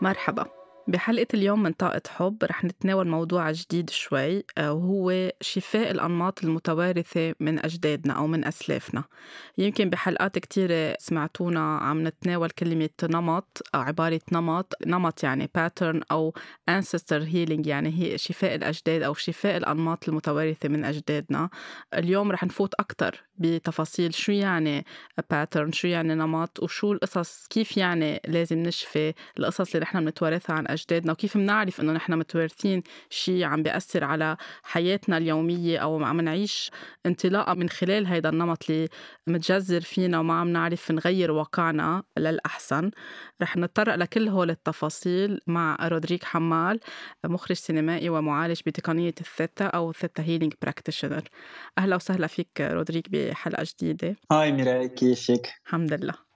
مرحبا. بحلقة اليوم من طاقة حب رح نتناول موضوع جديد شوي آه، وهو شفاء الأنماط المتوارثة من أجدادنا أو من أسلافنا. يمكن بحلقات كتيرة سمعتونا عم نتناول كلمة نمط أو عبارة نمط. نمط يعني pattern أو ancestor healing يعني هي شفاء الأجداد أو شفاء الأنماط المتوارثة من أجدادنا. اليوم رح نفوت أكتر بتفاصيل شو يعني pattern شو يعني نمط وشو القصص كيف يعني لازم نشفي القصص اللي نحن بنتوارثها عن أجدادنا وكيف بنعرف إنه نحن متوارثين شيء عم بيأثر على حياتنا اليومية أو عم نعيش انطلاقة من خلال هيدا النمط اللي متجذر فينا وما عم نعرف نغير واقعنا للأحسن. رح نتطرق لكل هول التفاصيل مع رودريك حمال مخرج سينمائي ومعالج بتقنية الثيتا أو ال Theta Healing practitioner. أهلا وسهلا فيك رودريك بحلقة جديدة. Hi ميراي كيفك؟ الحمد لله.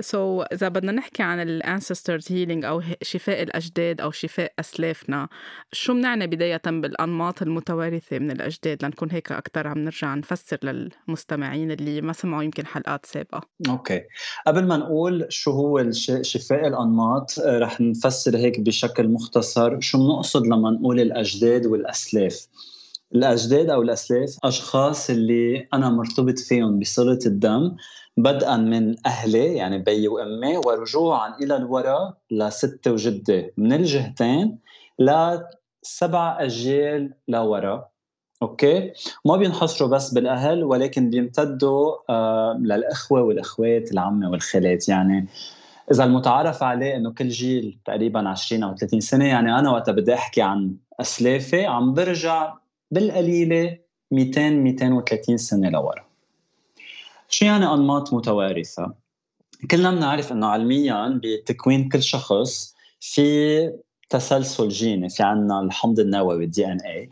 so, إذا بدنا نحكي عن ال ancestors healing أو شفاء الأجداد أو شفاء أسلافنا شو بنعني بداية بالأنماط المتوارثة من الأجداد؟ لنكون هيك أكثر عم نرجع نفسر للمستمعين اللي ما سمعوا يمكن حلقات سابقة. okay. قبل ما نقول شو هو شفاء الأنماط آه، رح نفسر هيك بشكل مختصر شو بنقصد لما نقول الأجداد والأسلاف. الأجداد أو الأسلاف أشخاص اللي أنا مرتبط فيهم بصلة الدم بدءا من أهلي يعني بيي وأمي ورجوعا إلى الوراء لستة وجدي من الجهتين لسبع أجيال لورا. أوكي؟ ما بينحصروا بس بالأهل ولكن بيمتدوا آه للأخوة والأخوات العمة والخالات. يعني إذا المتعارف عليه إنه كل جيل تقريبا 20 أو 30 سنة يعني أنا وقت بدي أحكي عن أسلافي عم برجع بالقليلة 200 230 سنة لورا. شو يعني أنماط متوارثة؟ كلنا بنعرف إنه علميا بتكوين كل شخص في تسلسل جيني في عنا الحمض النووي ال DNA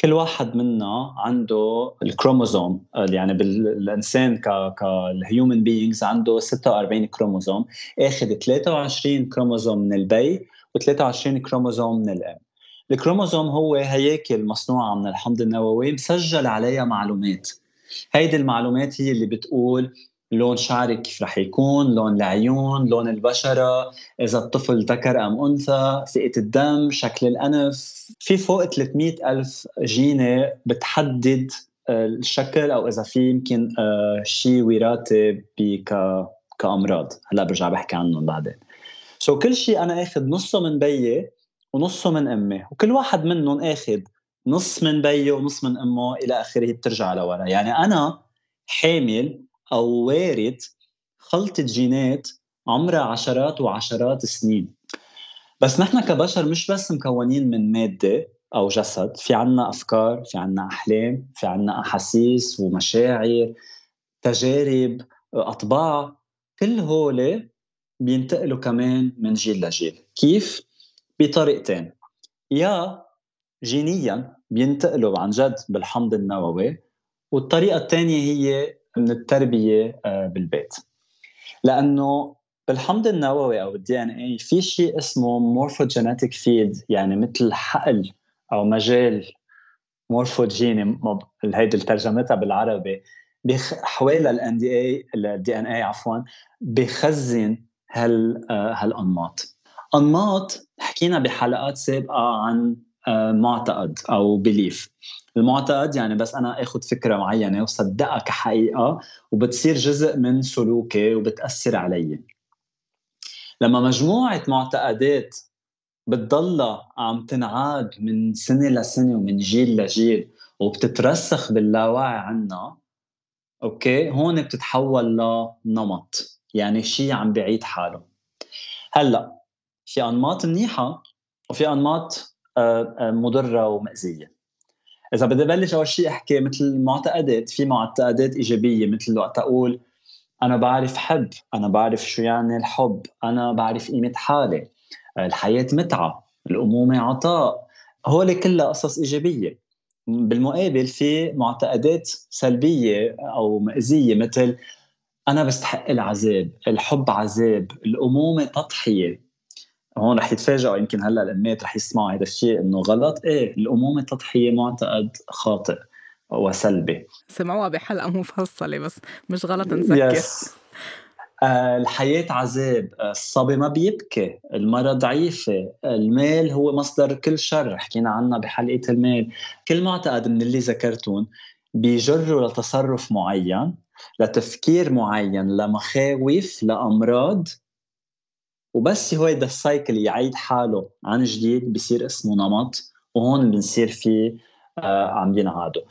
كل واحد منا عنده الكروموزوم يعني بالانسان ك كال human beings عنده 46 كروموزوم. آخذ 23 كروموزوم من البي و23 كروموزوم من الأم. الكروموزوم هو هياكل مصنوعة من الحمض النووي مسجل عليها معلومات. هيدي المعلومات هي اللي بتقول لون شعرك كيف رح يكون لون العيون لون البشرة إذا الطفل ذكر أم أنثى فئة الدم شكل الأنف. في فوق 300 ألف جينة بتحدد آه، الشكل أو إذا في يمكن آه، شيء وراثي كأمراض. هلا برجع بحكي عنهم بعدين. سو so كل شيء أنا أخذ نصه من بيي ونصه من أمي وكل واحد منهم أخذ نص من بيه ونص من أمه إلى آخره بترجع لورا. يعني أنا حامل أو وارد خلطة جينات عمرها عشرات وعشرات السنين بس نحن كبشر مش بس مكونين من مادة أو جسد في عنا أفكار في عنا أحلام في عنا أحاسيس ومشاعر تجارب أطباع كل هول بينتقلوا كمان من جيل لجيل. كيف؟ بطريقتين. يا جينيا بينتقلوا عن جد بالحمض النووي والطريقة الثانية هي من التربية آه، بالبيت. لأنه بالحمض النووي أو ال DNA في شيء اسمه morphogenetic field يعني مثل حقل أو مجال مورفوجيني هيدي ترجمتها بالعربي حوالي ال NDA ال DNA عفوا بخزن هال آه، هالأنماط. أنماط حكينا بحلقات سابقة عن معتقد أو belief المعتقد يعني بس أنا آخذ فكرة معينة وصدقها كحقيقة وبتصير جزء من سلوكي وبتأثر علي. لما مجموعة معتقدات بتضلها عم تنعاد من سنة لسنة ومن جيل لجيل وبتترسخ باللاوعي عنا أوكي؟ هون بتتحول لنمط يعني شيء عم بعيد حاله. هلأ في أنماط منيحة وفي أنماط آه، آه، مضرة ومأزيه إذا بدي أبلش أول شيء أحكي مثل المعتقدات في معتقدات إيجابية مثل وقت أقول أنا بعرف حب أنا بعرف شو يعني الحب أنا بعرف قيمة حالي الحياة متعة الأمومة عطاء. هول كلها قصص إيجابية. بالمقابل في معتقدات سلبية أو مأزيه مثل أنا بستحق العذاب الحب عذاب الأمومة تضحية. هون رح يتفاجئوا يمكن هلا الامات رح يسمعوا هذا الشيء إنه غلط. إيه الأمومة التضحية معتقد خاطئ وسلبي. سمعوها بحلقة مفصلة بس مش غلط نذكر yes آه، الحياة عذاب. آه، الصبي ما بيبكي المرأة ضعيفة المال هو مصدر كل شر. حكينا عنها بحلقة المال. كل معتقد من اللي ذكرتون بيجروا لتصرف معين لتفكير معين لمخاوف لأمراض. وبس هيدا ال cycle يعيد حاله عن جديد بصير اسمه نمط وهون بنصير فيه آه عم ينعادوا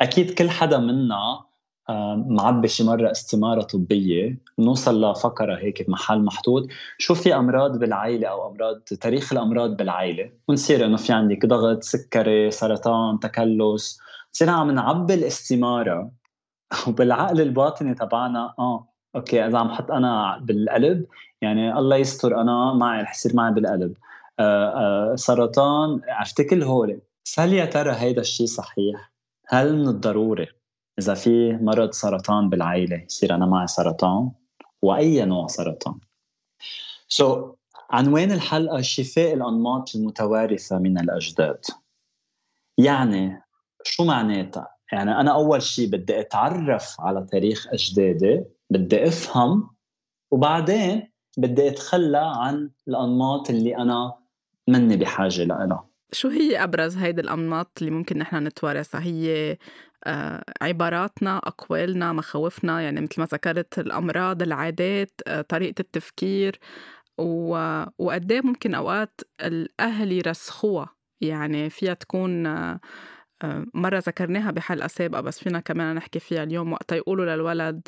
أكيد كل حدا منا آه معبي شي مرة استمارة طبية نوصل لفقرة هيك بمحل محطوط شو في أمراض بالعائله أو أمراض تاريخ الأمراض بالعائله ونصير إنه في عندك ضغط سكري سرطان تكلس. بصير عم نعبي الاستمارة. وبالعقل الباطني تبعنا آه okay إذا عم حط أنا بالقلب يعني الله يستر أنا معي رح يصير معي بالقلب آه آه سرطان عرفت كل هول هل يا ترى هيدا الشيء صحيح؟ هل من الضروري إذا في مرض سرطان بالعائله يصير أنا معي سرطان؟ وأي نوع سرطان؟ سو so, عنوان الحلقة شفاء الأنماط المتوارثة من الأجداد يعني شو معناتها؟ يعني أنا أول شيء بدي أتعرف على تاريخ أجدادي بدي أفهم وبعدين بدي أتخلى عن الأنماط اللي أنا مني بحاجة لها شو هي أبرز هيدي الأنماط اللي ممكن نحن نتوارثها؟ هي آه، عباراتنا أقوالنا مخاوفنا يعني مثل ما ذكرت الأمراض العادات آه، طريقة التفكير وقد إيه ممكن أوقات الأهل يرسخوها. يعني فيها تكون آه، مرة ذكرناها بحلقة سابقة بس فينا كمان نحكي فيها اليوم وقتا يقولوا للولد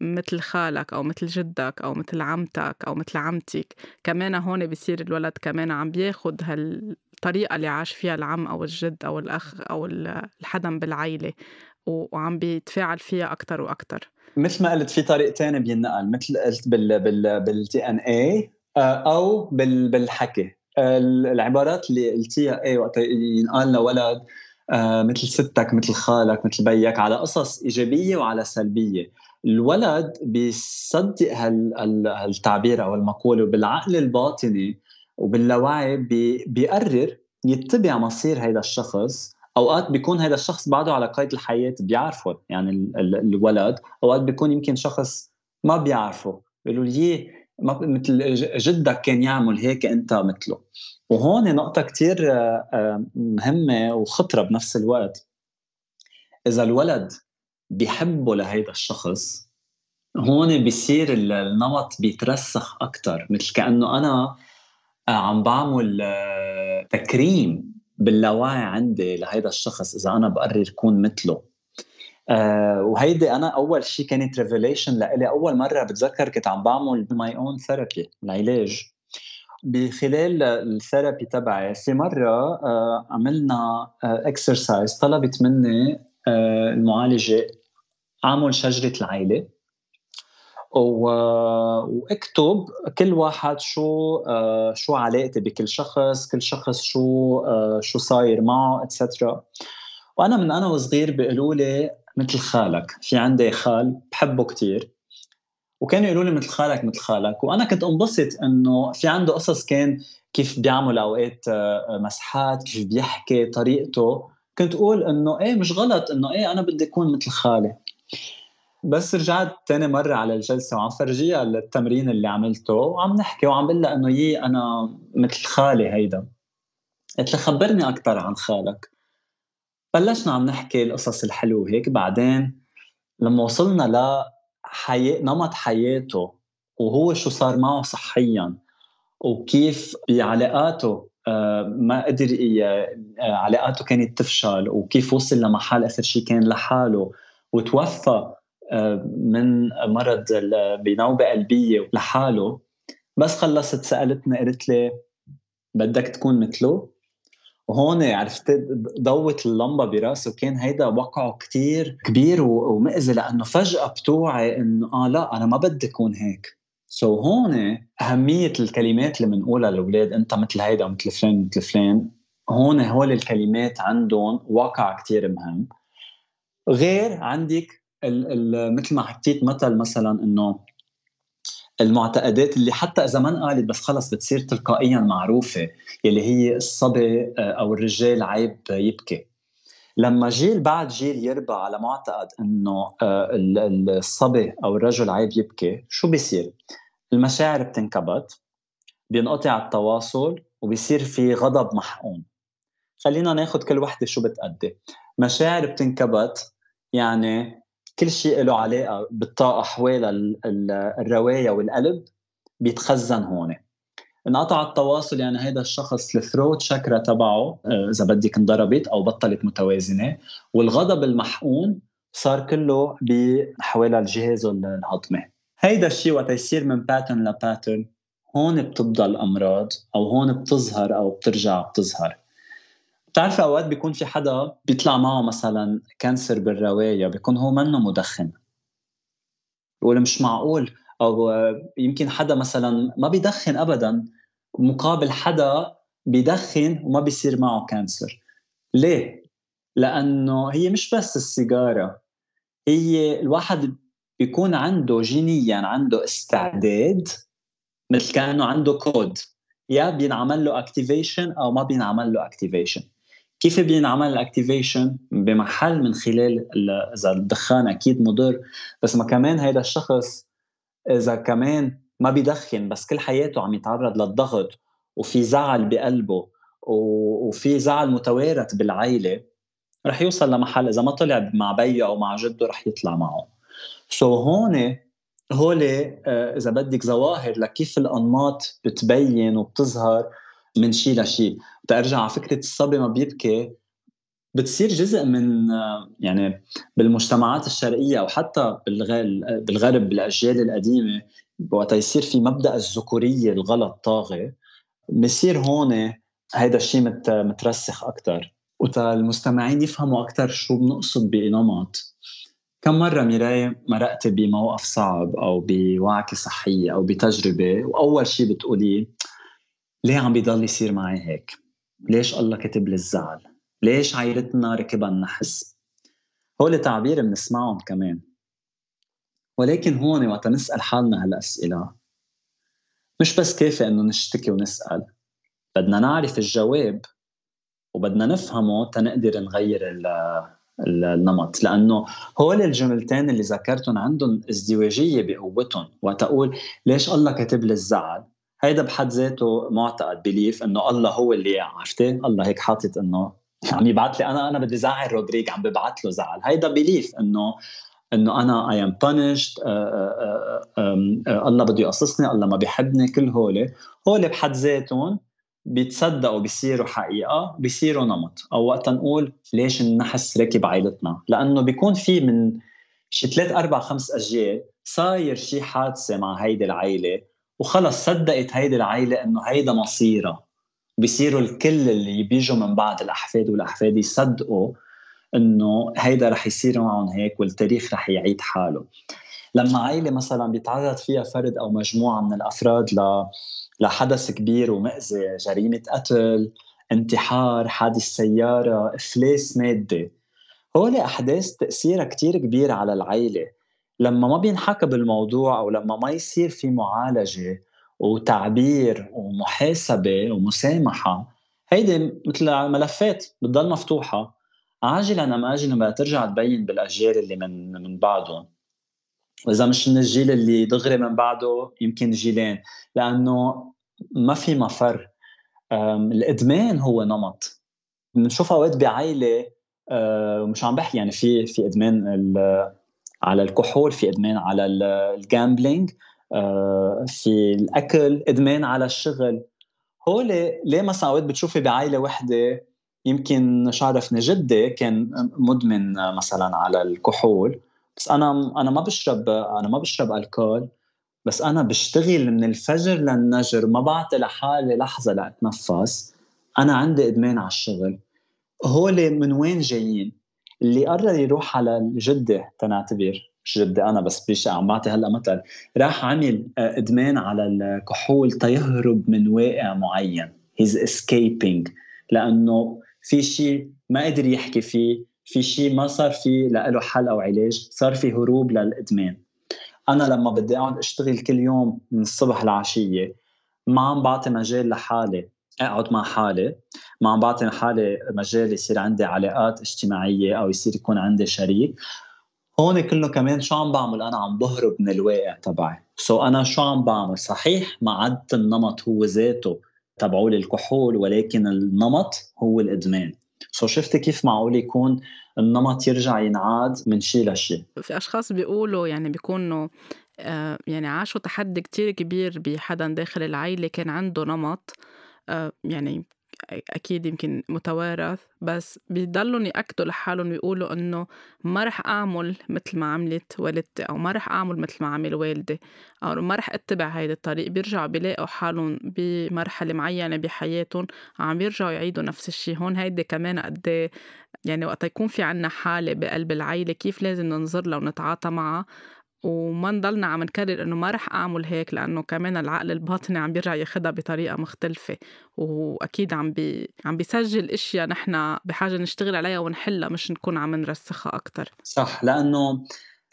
مثل خالك أو مثل جدك أو مثل عمتك أو مثل عمتك. كمان هون بصير الولد كمان عم بياخد هالطريقة اللي عاش فيها العم أو الجد أو الأخ أو الحدا بالعيلة وعم بيتفاعل فيها أكتر وأكتر. مثل ما قلت في طريقتين بينقل مثل قلت بال بال بالتي ان اي أو بال بالحكي. العبارات اللي قلتيها إيه وقت ينقال لولد آه، مثل ستك مثل خالك مثل بيك على قصص إيجابية وعلى سلبية. الولد بيصدق هالتعبير أو المقولة وبالعقل الباطني وباللاوعي بيقرر يتبع مصير هيدا الشخص. أوقات بيكون هذا الشخص بعده على قيد الحياة بيعرفه يعني الولد. أوقات بيكون يمكن شخص ما بيعرفه بيقولوا لي مثل جدك كان يعمل هيك أنت مثله. وهون نقطة كثير آه، آه، مهمة وخطرة بنفس الوقت. إذا الولد بيحبه لهيدا الشخص هون بيصير النمط بيترسخ أكثر مثل كأنه أنا آه، عم بعمل تكريم باللاوعي عندي لهيدا الشخص إذا أنا بقرر كون مثله. آه وهيدي أنا أول شيء كانت revelation لإلي. أول مرة بتذكر كنت عم بعمل my own therapy العلاج. بخلال ال therapy تبعي في مرة آه عملنا exercise آه طلبت مني آه المعالجة اعمل شجرة العائله واكتب كل واحد شو آه شو علاقتي بكل شخص كل شخص شو آه شو صاير معه اتسترا وأنا من أنا وصغير بيقولوا لي مثل خالك في عندي خال بحبه كتير. وكانوا يقولوا لي مثل خالك مثل خالك. وأنا كنت انبسط إنه في عنده قصص كان كيف بيعمل أوقات آه، مسحات كيف بيحكي طريقته. كنت أقول إنه إيه مش غلط إنه إيه أنا بدي أكون مثل خالي. بس رجعت تاني مرة على الجلسة وعم فرجيها التمرين اللي عملته وعم نحكي وعم بقول إنه يي أنا مثل خالي هيدا. قلت لها خبرني أكثر عن خالك. بلشنا عم نحكي القصص الحلوة هيك. بعدين لما وصلنا ل حياة نمط حياته وهو شو صار معه صحيا وكيف بعلاقاته ما قدر آه، علاقاته كانت تفشل وكيف وصل لمحل آخر شيء كان لحاله وتوفى آه، من مرض بنوبة قلبية لحاله. بس خلصت سألتني قالت لي بدك تكون مثله. وهون عرفت ضوت اللمبة براسه وكان هيدا وقعه كتير كبير ومأذي لأنه فجأة بتوعي إنه آه لا أنا ما بدي أكون هيك. سو so هون أهمية الكلمات اللي بنقولها للأولاد أنت مثل هيدا مثل فلان مثل فلان هون هول الكلمات عندهم واقع كتير مهم. غير عندك ال ال مثل ما حكيت مثل مثلا إنه المعتقدات اللي حتى إذا ما انقالت بس خلص بتصير تلقائيا معروفة يلي هي الصبي أو الرجال عيب يبكي. لما جيل بعد جيل يربى على معتقد إنه الصبي أو الرجل عيب يبكي شو بيصير؟ المشاعر بتنكبت بينقطع التواصل وبيصير في غضب محقون. خلينا ناخذ كل وحدة شو بتأدي. مشاعر بتنكبت يعني كل شيء له علاقة بالطاقة حوالي الرواية والقلب بيتخزن هون. انقطع التواصل يعني هذا الشخص ال throat chakra تبعه آه، إذا بدك انضربت أو بطلت متوازنة. والغضب المحقون صار كله بحوالي الجهاز الهضمي هيدا الشيء وقت يصير من pattern ل pattern هون بتبدا الامراض أو هون بتظهر أو بترجع بتظهر. بتعرفي أوقات بيكون في حدا بيطلع معه مثلا cancer بالرواية بيكون هو منه مدخن. بيقول مش معقول. أو يمكن حدا مثلا ما بيدخن ابدا مقابل حدا بيدخن وما بيصير معه cancer ليه؟ لأنه هي مش بس السيجارة هي الواحد بيكون عنده genia عنده استعداد مثل كأنه عنده كود. يا بينعمل له activation أو ما بينعمل له activation كيف بينعمل ال activation بمحل من خلال إذا الدخان أكيد مضر بس ما كمان هذا الشخص إذا كمان ما بيدخن بس كل حياته عم يتعرض للضغط وفي زعل بقلبه وفي زعل متوارث بالعائله رح يوصل لمحل إذا ما طلع مع بيه أو مع جده رح يطلع معه. سو so هون هول آه، إذا بدك ظواهر لكيف الأنماط بتبين وبتظهر من شيء لشيء ترجع على فكرة الصبي ما بيبكي. بتصير جزء من يعني بالمجتمعات الشرقية أو حتى بالغرب بالأجيال القديمة وقت يصير في مبدأ الذكورية الغلط طاغي بصير هون هيدا الشيء مترسخ أكثر وتا المستمعين يفهموا أكثر شو بنقصد بنمط كم مرة ميراي مرقتي بموقف صعب أو بوعكة صحية أو بتجربة وأول شيء بتقولي ليه عم بيضل يصير معي هيك؟ ليش الله كتب لي الزعل؟ ليش عائلتنا ركبها النحس؟ هول تعبير بنسمعهم كمان ولكن هون وقت نسأل حالنا هالأسئلة مش بس كافي إنه نشتكي ونسأل بدنا نعرف الجواب وبدنا نفهمه تنقدر نغير النمط. لأنه هول الجملتين اللي ذكرتهم عندهم ازدواجية بقوتهم وقت أقول ليش الله كاتب لي الزعل؟ هيدا بحد ذاته معتقد belief إنه الله هو اللي عرفتي؟ الله هيك حاطط إنه عم يبعث لي أنا أنا بدي زعل رودريك عم ببعث له زعل. هيدا belief إنه إنه أنا I am punished الله بده يقصصني الله ما بيحبني كل هول. هول بحد ذاتهم بيتصدقوا بيصيروا حقيقة بيصيروا نمط. أو وقت نقول ليش النحس راكب عائلتنا لأنه بيكون في من شي ثلاث أربع خمس أجيال صاير شي حادثة مع هيدي العائله وخلص صدقت هيدي العائله إنه هيدا مصيرها. بيصيروا الكل اللي بيجوا من بعد الأحفاد والأحفاد يصدقوا إنه هيدا رح يصير معهم هيك والتاريخ رح يعيد حاله. لما عائله مثلا بيتعرض فيها فرد أو مجموعة من الأفراد ل لحدث كبير ومأذي جريمة قتل انتحار حادث سيارة افلاس مادي هول أحداث تأثيرها كتير كبير على العائله لما ما بينحكى بالموضوع أو لما ما يصير في معالجة وتعبير ومحاسبة ومسامحة هيدي مثل ملفات بتضل مفتوحة. عاجلا أم اجلا بدها ترجع تبين بالأجيال اللي من من بعدهم. واذا مش من الجيل اللي دغري من بعده يمكن جيلين. لأنه ما في مفر. الإدمان هو نمط. بنشوف اوقات بعائله مش عم بحكي يعني في في إدمان على الكحول في إدمان على ال gambling آه، في الأكل إدمان على الشغل. هول ليه مثلا اوقات بتشوفي بعائله وحدة؟ يمكن مش جدي كان مدمن مثلا على الكحول. بس أنا أنا ما بشرب أنا ما بشرب ألكول بس أنا بشتغل من الفجر للنجر ما بعطي لحالي لحظة لأتنفس. أنا عندي إدمان على الشغل. هول من وين جايين؟ اللي قرر يروح على الجدة تنعتبر مش جدي أنا بس بيش عم بعطي هلأ مثل راح عمل آه، إدمان على الكحول تيهرب من واقع معين. هيز اسكيبينج لأنه في شيء ما قدر يحكي فيه. في شيء ما صار في له حل أو علاج صار في هروب للإدمان. أنا لما بدي أقعد أشتغل كل يوم من الصبح لعشية ما عم بعطي مجال لحالي. أقعد مع حالي ما عم بعطي حالي مجال يصير عندي علاقات اجتماعية أو يصير يكون عندي شريك. هون كله كمان شو عم بعمل؟ أنا عم بهرب من الواقع تبعي. so أنا شو عم بعمل؟ صحيح ما عدت النمط هو ذاته تبعول الكحول ولكن النمط هو الإدمان. so شفت كيف معقول يكون النمط يرجع ينعاد من شيء لشيء في أشخاص بيقولوا يعني بيكونوا آه، يعني عاشوا تحدي كتير كبير بحدا داخل العيلة كان عنده نمط آه، يعني أكيد يمكن متوارث بس بيضلوا يأكدوا لحالهم ويقولوا إنه ما رح أعمل مثل ما عملت والدتي أو ما رح أعمل مثل ما عمل والدي أو ما رح أتبع هيدا الطريق. بيرجعوا بيلاقوا حالهم بمرحلة معينة بحياتهم عم يرجعوا يعيدوا نفس الشيء هون هيدي كمان قد إيه يعني وقت يكون في عنا حالة بقلب العيلة كيف لازم ننظر لها ونتعاطى معها. وما نضلنا عم نكرر إنه ما رح أعمل هيك لأنه كمان العقل الباطني عم بيرجع ياخدها بطريقة مختلفة. وأكيد عم بي عم بيسجل إشياء نحن بحاجة نشتغل عليها ونحلها مش نكون عم نرسخها أكثر صح لأنه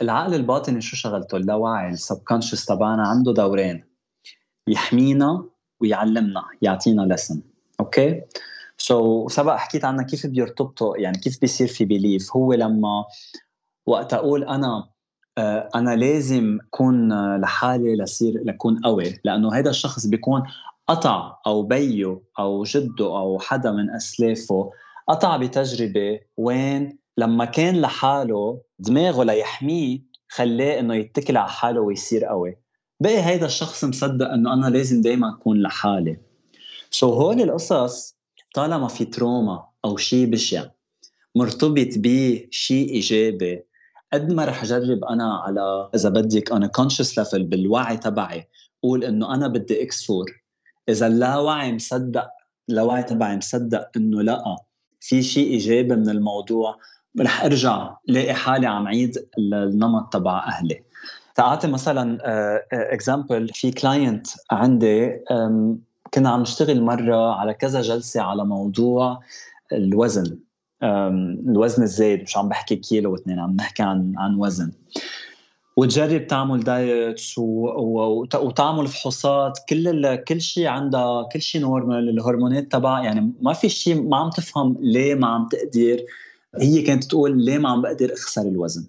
العقل الباطني شو شغلته؟ اللاواعي ال subconscious تبعنا عنده دورين. يحمينا ويعلمنا يعطينا lesson okay؟ so, سبق حكيت عنها كيف بيرتبطوا يعني كيف بيصير في belief هو لما وقت أقول أنا أنا لازم أكون لحالي لصير لكون قوي لأنه هذا الشخص بيكون قطع أو بيه أو جده أو حدا من أسلافه قطع بتجربة وين لما كان لحاله دماغه ليحميه خلاه إنه يتكل على حاله ويصير قوي. بقي هيدا الشخص مصدق إنه أنا لازم دائما أكون لحالي. so هول القصص طالما في trauma أو شيء بشع مرتبط بشيء إيجابي قد ما رح أجرب أنا على إذا بدك أنا conscious level بالوعي تبعي قول إنه أنا بدي اكسر إذا اللاوعي مصدق اللاوعي تبعي مصدق إنه لا في شيء إيجابي من الموضوع رح أرجع لاقي حالي عم عيد النمط تبع أهلي. تعطي مثلا example آه، في client عندي كنا عم نشتغل مرة على كذا جلسة على موضوع الوزن. الوزن الزايد مش عم بحكي كيلو واثنين عم نحكي عن عن وزن. وتجرب تعمل diets وتعمل فحوصات كل كل شيء عندها كل شيء normal الهرمونات تبع يعني ما في شيء ما عم تفهم ليه ما عم تقدر هي كانت تقول ليه ما عم بقدر أخسر الوزن.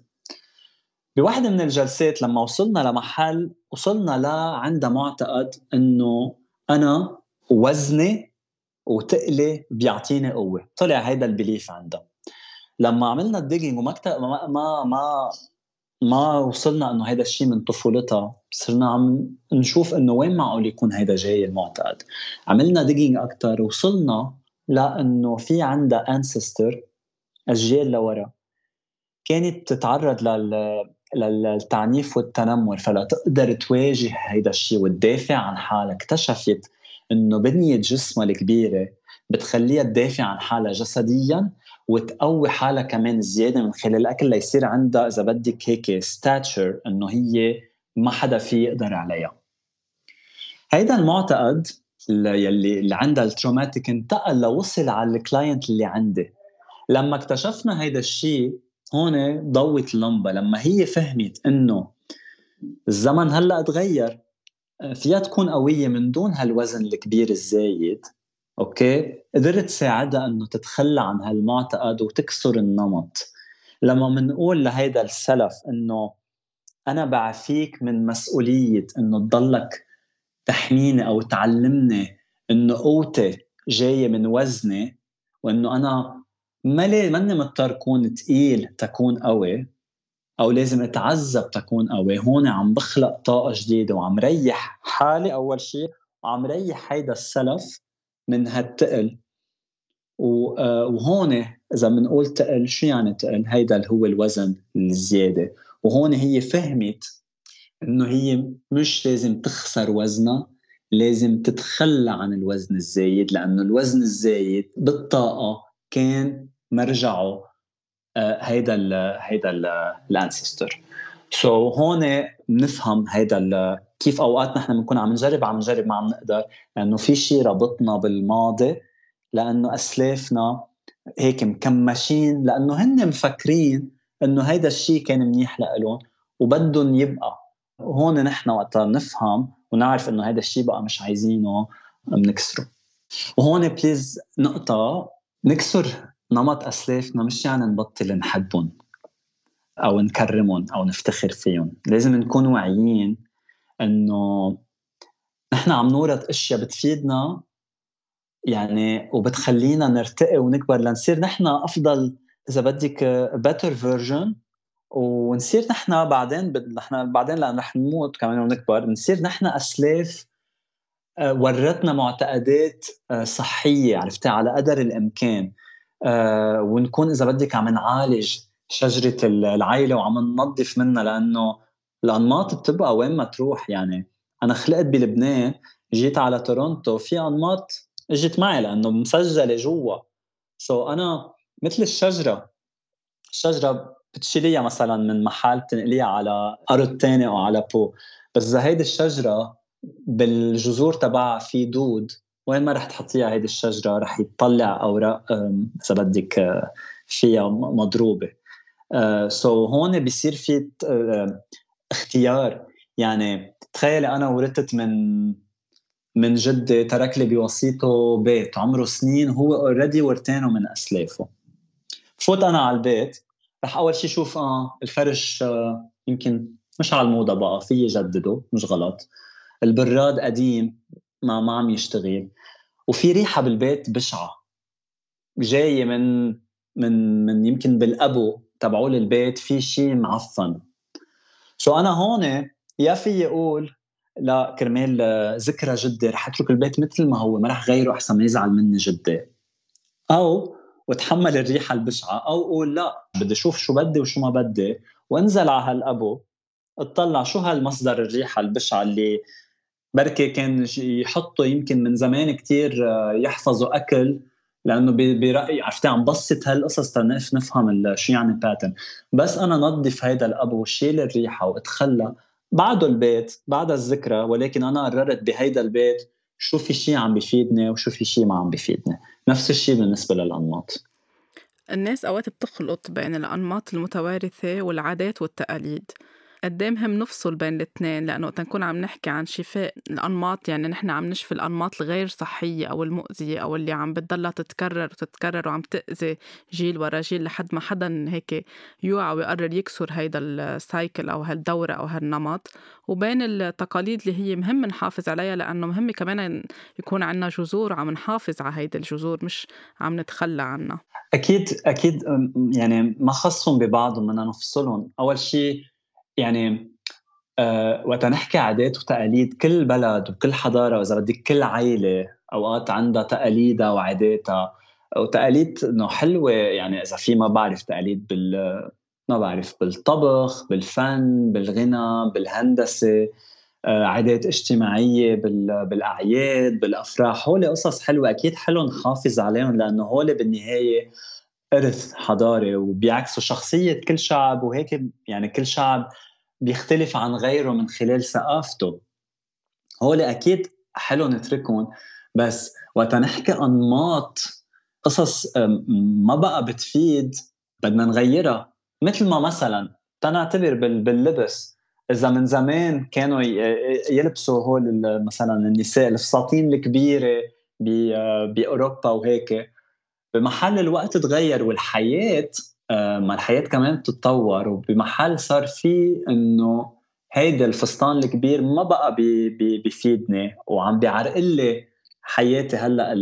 بواحدة من الجلسات لما وصلنا لمحل وصلنا لعندها معتقد إنه أنا وزني وتقلي بيعطيني قوة. طلع هيدا ال belief عندها. لما عملنا ال digging وما ما ما ما ما وصلنا إنه هيدا الشيء من طفولتها صرنا عم نشوف إنه وين معقول يكون هيدا جاي المعتقد عملنا digging أكثر وصلنا لإنه في عندها انسستر اجيال لورا. كانت تتعرض لل للتعنيف والتنمر فلا تقدر تواجه هيدا الشيء وتدافع عن حالها. اكتشفت إنه بنية جسمها الكبيرة بتخليها تدافع عن حالها جسديا وتقوي حالها كمان زيادة من خلال الأكل ليصير عندها إذا بدك هيك ستاتشر إنه هي ما حدا في يقدر عليها. هيدا المعتقد يلي اللي عندها ال traumatic انتقل لوصل على ال client اللي عندي. لما اكتشفنا هيدا الشيء هون ضوت اللمبه لما هي فهمت إنه الزمن هلأ تغير فيها تكون قوية من دون هالوزن الكبير الزايد okay؟ قدرت تساعدها إنه تتخلى عن هالمعتقد وتكسر النمط. لما بنقول لهيدا السلف إنه أنا بعفيك من مسؤولية إنه تضلك تحميني أو تعلمني إنه قوتي جاية من وزني وإنه أنا ما ماني مضطر كون تقيل تكون قوي أو لازم أتعذب تكون قوي. هون عم بخلق طاقة جديدة وعم ريح حالي أول شيء وعم ريح هيدا السلف من هالتقل. آه، وهون إذا بنقول تقل شو يعني تقل؟ هيدا اللي هو الوزن الزيادة. وهون هي فهمت إنه هي مش لازم تخسر وزنها لازم تتخلى عن الوزن الزايد لأنه الوزن الزايد بالطاقة كان مرجعه هيدا ال هيدا الانسستر سو so هون بنفهم هيدا كيف أوقات نحن بنكون عم نجرب عم نجرب ما عم نقدر لأنه في شيء ربطنا بالماضي لأنه أسلافنا هيك مكمشين لأنه هن مفكرين إنه هيدا الشيء كان منيح لهم وبدهم يبقى. هون نحن وقتها نفهم ونعرف إنه هيدا الشيء بقى مش عايزينه بنكسره. وهون بليز نقطة نكسر. نمط أسلافنا مش يعني نبطل نحبهم أو نكرمهم أو نفتخر فيهم. لازم نكون واعيين إنه نحن عم نورث أشياء بتفيدنا يعني وبتخلينا نرتقي ونكبر لنصير نحن أفضل إذا بدك better version ونصير نحن بعدين نحن بعدين لأن رح نموت كمان ونكبر بنصير نحن أسلاف آه، ورتنا معتقدات آه، صحية عرفتي؟ على قدر الإمكان. آه، ونكون إذا بدك عم نعالج شجرة العائلة وعم ننظف منها لأنه الأنماط بتبقى وين ما تروح يعني. أنا خلقت بلبنان جيت على تورونتو في أنماط إجت معي لأنه مسجلة جوا. so أنا مثل الشجرة الشجرة بتشيليها مثلا من محل بتنقليها على أرض تاني أو على pot بس إذا هيدي الشجرة بالجذور تبعها في دود وين ما رح تحطيها هيدي الشجرة رح يطلع أوراق إذا بدك آه، فيها مضروبة. so هون بيصير في اختيار. يعني تخيلي أنا ورثت من من جدي ترك لي بوسيطه بيت عمره سنين هو already ورثانه من أسلافه. فوت أنا على البيت رح أول شيء شوف آه الفرش آه يمكن مش على الموضة بقى في يجدده مش غلط. البراد قديم ما ما عم يشتغل. وفي ريحة بالبيت بشعة. جاية من من من يمكن بالأبو تبعول البيت في شيء معفن. so أنا هون يا في أقول لا كرمال ذكرى جدي رح أترك البيت مثل ما هو ما رح غيره أحسن ما يزعل مني جدي. أو وتحمل الريحة البشعة أو أقول لا بدي أشوف شو بدي وشو ما بدي. وانزل على هالأبو اطلع شو هالمصدر الريحة البشعة اللي بركي كان يحطوا يمكن من زمان كتير آه، يحفظوا أكل لأنه برأيي عرفتي عم بسط هالقصص تنف نفهم شو يعني pattern بس أنا نظف هيدا الابو وشيل الريحة واتخلى بعده البيت بعد الذكرى ولكن أنا قررت بهيدا البيت شو في شيء عم بيفيدني وشو في شيء ما عم بيفيدني نفس الشيء بالنسبة للأنماط. الناس أوقات بتخلط بين الأنماط المتوارثة والعادات والتقاليد. قد إيه مهم نفصل بين الاثنين لأنه وقت نكون عم نحكي عن شفاء الأنماط يعني نحن عم نشفي الأنماط الغير صحية أو المؤذية أو اللي عم بتضلها تتكرر وتتكرر وعم تأذي جيل ورا جيل لحد ما حدا هيك يوعى ويقرر يكسر هيدا السايكل أو هالدورة أو هالنمط. وبين التقاليد اللي هي مهم نحافظ عليها لأنه مهم كمان يكون عندنا جذور عم نحافظ على هيدي الجذور مش عم نتخلى عنها. أكيد أكيد يعني ما خصهم ببعضهم بدنا نفصلهم. أول شيء يعني أه وقت نحكي عادات وتقاليد كل بلد وكل حضارة واذا بدك كل عائله أوقات عندها تقاليدها وعاداتها وتقاليد إنه حلوة يعني إذا في ما بعرف تقاليد بال ما بعرف بالطبخ بالفن بالغنى بالهندسة آه، عادات اجتماعية بالأعياد بالأفراح هول قصص حلوة أكيد حلو نحافظ عليهم لأنه هول بالنهاية ارث حضاري وبيعكسوا شخصية كل شعب وهيك يعني كل شعب بيختلف عن غيره من خلال ثقافته. هول أكيد حلو نتركهم بس وقت نحكي أنماط قصص ما بقى بتفيد بدنا نغيرها. مثل ما مثلا تنعتبر باللبس. إذا من زمان كانوا يلبسوا هول مثلا النساء الفساتين الكبيرة بأوروبا وهيك. بمحل الوقت تغير والحياة آه، ما الحياة كمان بتتطور وبمحل صار في إنه هيدا الفستان الكبير ما بقى بي بي بيفيدني وعم بيعرقل لي حياتي هلأ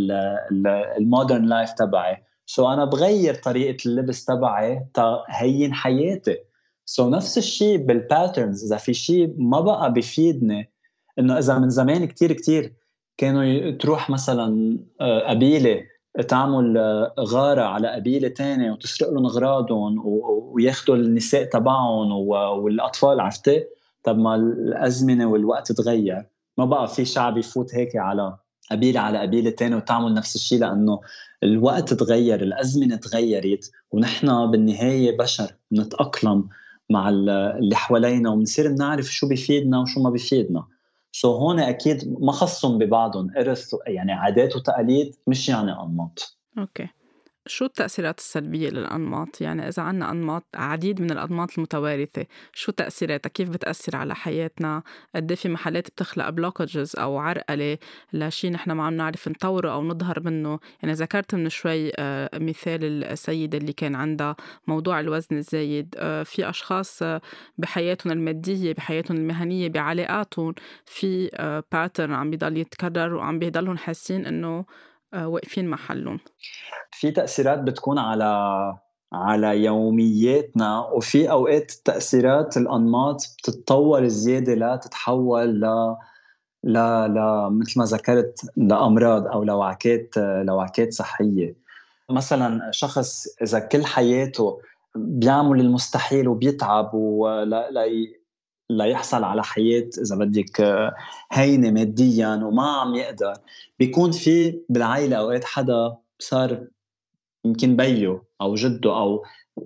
ال modern life تبعي. so so أنا بغير طريقة اللبس تبعي تهين حياتي. so so نفس الشيء بال patterns إذا في شيء ما بقى بيفيدني إنه إذا من زمان كتير كتير كانوا تروح مثلا آه، قبيلة تعمل آه، غارة على قبيلة تانية وتسرق لهم أغراضهم وياخذوا النساء تبعهم والأطفال عرفتي؟ طب ما الأزمنة والوقت تغير ما بقى في شعب يفوت هيك على قبيلة على قبيلة تانية وتعمل نفس الشيء لأنه الوقت تغير الأزمنة تغيرت ونحن بالنهاية بشر نتأقلم مع اللي حوالينا وبنصير بنعرف شو بيفيدنا وشو ما بيفيدنا so هون أكيد ما خصهم ببعضهم إرث يعني عادات وتقاليد مش يعني أنماط. okay. شو التأثيرات السلبية للأنماط؟ يعني إذا عنا أنماط عديد من الأنماط المتوارثة شو تأثيراتها؟ كيف بتأثر على حياتنا؟ قد إيه في محلات بتخلق blockages أو عرقلة لشي نحن ما عم نعرف نطوره أو نظهر منه يعني ذكرت من شوي آه، مثال السيدة اللي كان عندها موضوع الوزن الزايد آه، في أشخاص آه، بحياتهم المادية بحياتهم المهنية بعلاقاتهم في pattern عم بيضل يتكرر وعم بيضلهم حاسين إنه واقفين محلهم. في تأثيرات بتكون على على يومياتنا وفي أوقات تأثيرات الأنماط بتتطور زياده لا تتحول ل لا لا مثل ما ذكرت لأمراض أو لوعكات لوعكات صحية. مثلا شخص إذا كل حياته بيعمل المستحيل وبيتعب ولا ليحصل على حياة إذا بدك هينة ماديا وما عم يقدر. بيكون في بالعائلة أوقات حدا صار يمكن بيو أو جده أو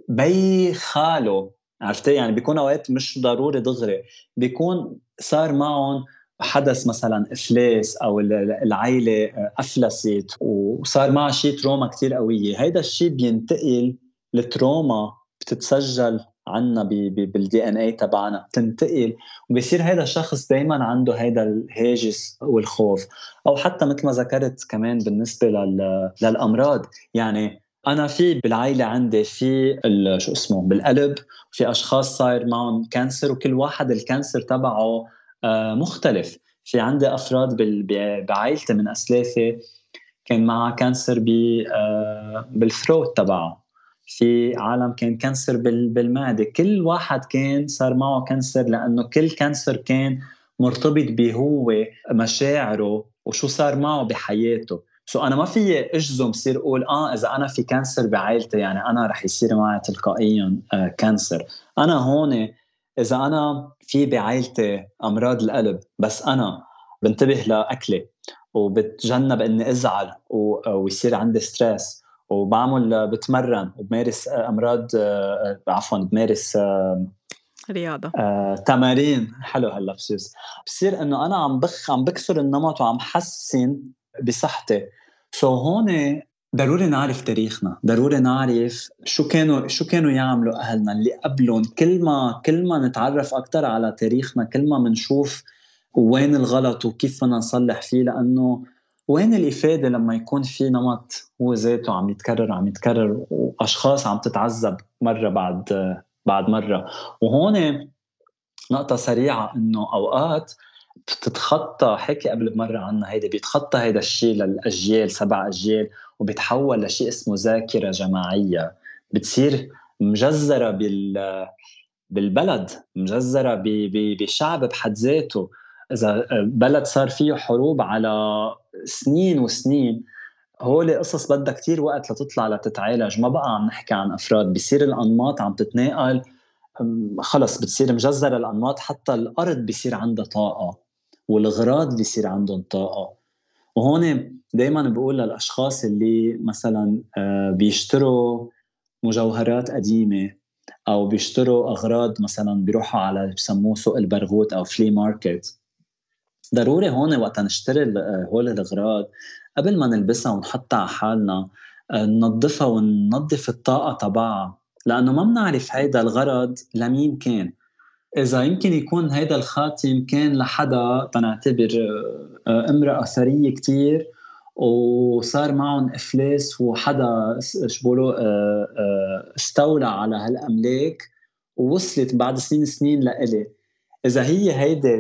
بي خاله عرفتي؟ يعني بيكون أوقات مش ضروري دغري. بيكون صار معهم حدث مثلا إفلاس أو العائلة أفلست وصار معها شيء trauma كثير قوية. هيدا الشيء بينتقل ال trauma بتتسجل عنا بال DNA تبعنا. بتنتقل. وبصير هذا الشخص دائما عنده هذا الهاجس والخوف. أو حتى مثل ما ذكرت كمان بالنسبة للأمراض. يعني أنا في بالعائله عندي في شو اسمه بالقلب. في أشخاص صاير معهم cancer. وكل واحد ال cancer تبعه آه، مختلف. في عندي أفراد بعائلتي من أسلافي كان معها cancer آه، بال throat تبعها في عالم كان cancer بالمعدة. كل واحد كان صار معه cancer لأنه كل cancer كان مرتبط بهو مشاعره وشو صار معه بحياته. so أنا ما في أجزم بصير أقول آه إذا أنا في cancer بعائلتي يعني أنا رح يصير معي تلقائيا آه cancer. أنا هون إذا أنا في بعائلتي أمراض القلب بس أنا بنتبه لأكلي وبتجنب إني أزعل ويصير عندي stress وبعمل بتمرن وبمارس أمراض عفوا بمارس رياضة. آه، تمارين. حلو هاللبسوس بصير إنه أنا عم بخ عم بكسر النمط وعم حسن بصحتي. سو هون ضروري نعرف تاريخنا. ضروري نعرف شو كانوا شو كانوا يعملوا أهلنا اللي قبلهم. كل ما كل ما نتعرف أكثر على تاريخنا كل ما بنشوف وين الغلط وكيف بدنا نصلح فيه لأنه وين الإفادة لما يكون في نمط هو ذاته عم يتكرر عم يتكرر وأشخاص عم تتعذب مرة بعد بعد مرة. وهون نقطة سريعة إنه أوقات بتتخطى حكي قبل بمرة عنها هيدا بيتخطى هيدا الشيء للأجيال سبع أجيال وبيتحول لشيء اسمه ذاكرة جماعية. بتصير مجزرة بال بالبلد مجزرة بشعب بحد ذاته. إذا بلد صار فيه حروب على سنين وسنين هول قصص بدها كتير وقت لتطلع لتتعالج. ما بقى عم نحكي عن أفراد بصير الأنماط عم تتناقل. خلص بتصير مجزرة الأنماط حتى الأرض بصير عندها طاقة والغراض بصير عندهم طاقة. وهون دائما بقول للأشخاص اللي مثلا آه، بيشتروا مجوهرات قديمة أو بيشتروا أغراض مثلا بيروحوا على بسموه سوق البرغوث أو فلي ماركت ضروري هون وقت نشتري آه، هول الاغراض قبل ما نلبسها ونحطها على حالنا آه، ننظفها وننظف الطاقة تبعها لأنه ما بنعرف هيدا الغرض لمين كان إذا يمكن يكون هيدا الخاتم كان لحدا تنعتبر آه، امرأة ثرية كتير وصار معهم افلاس وحدا شو استولى على هالأملاك ووصلت بعد سنين سنين لإلي. إذا هي هيدي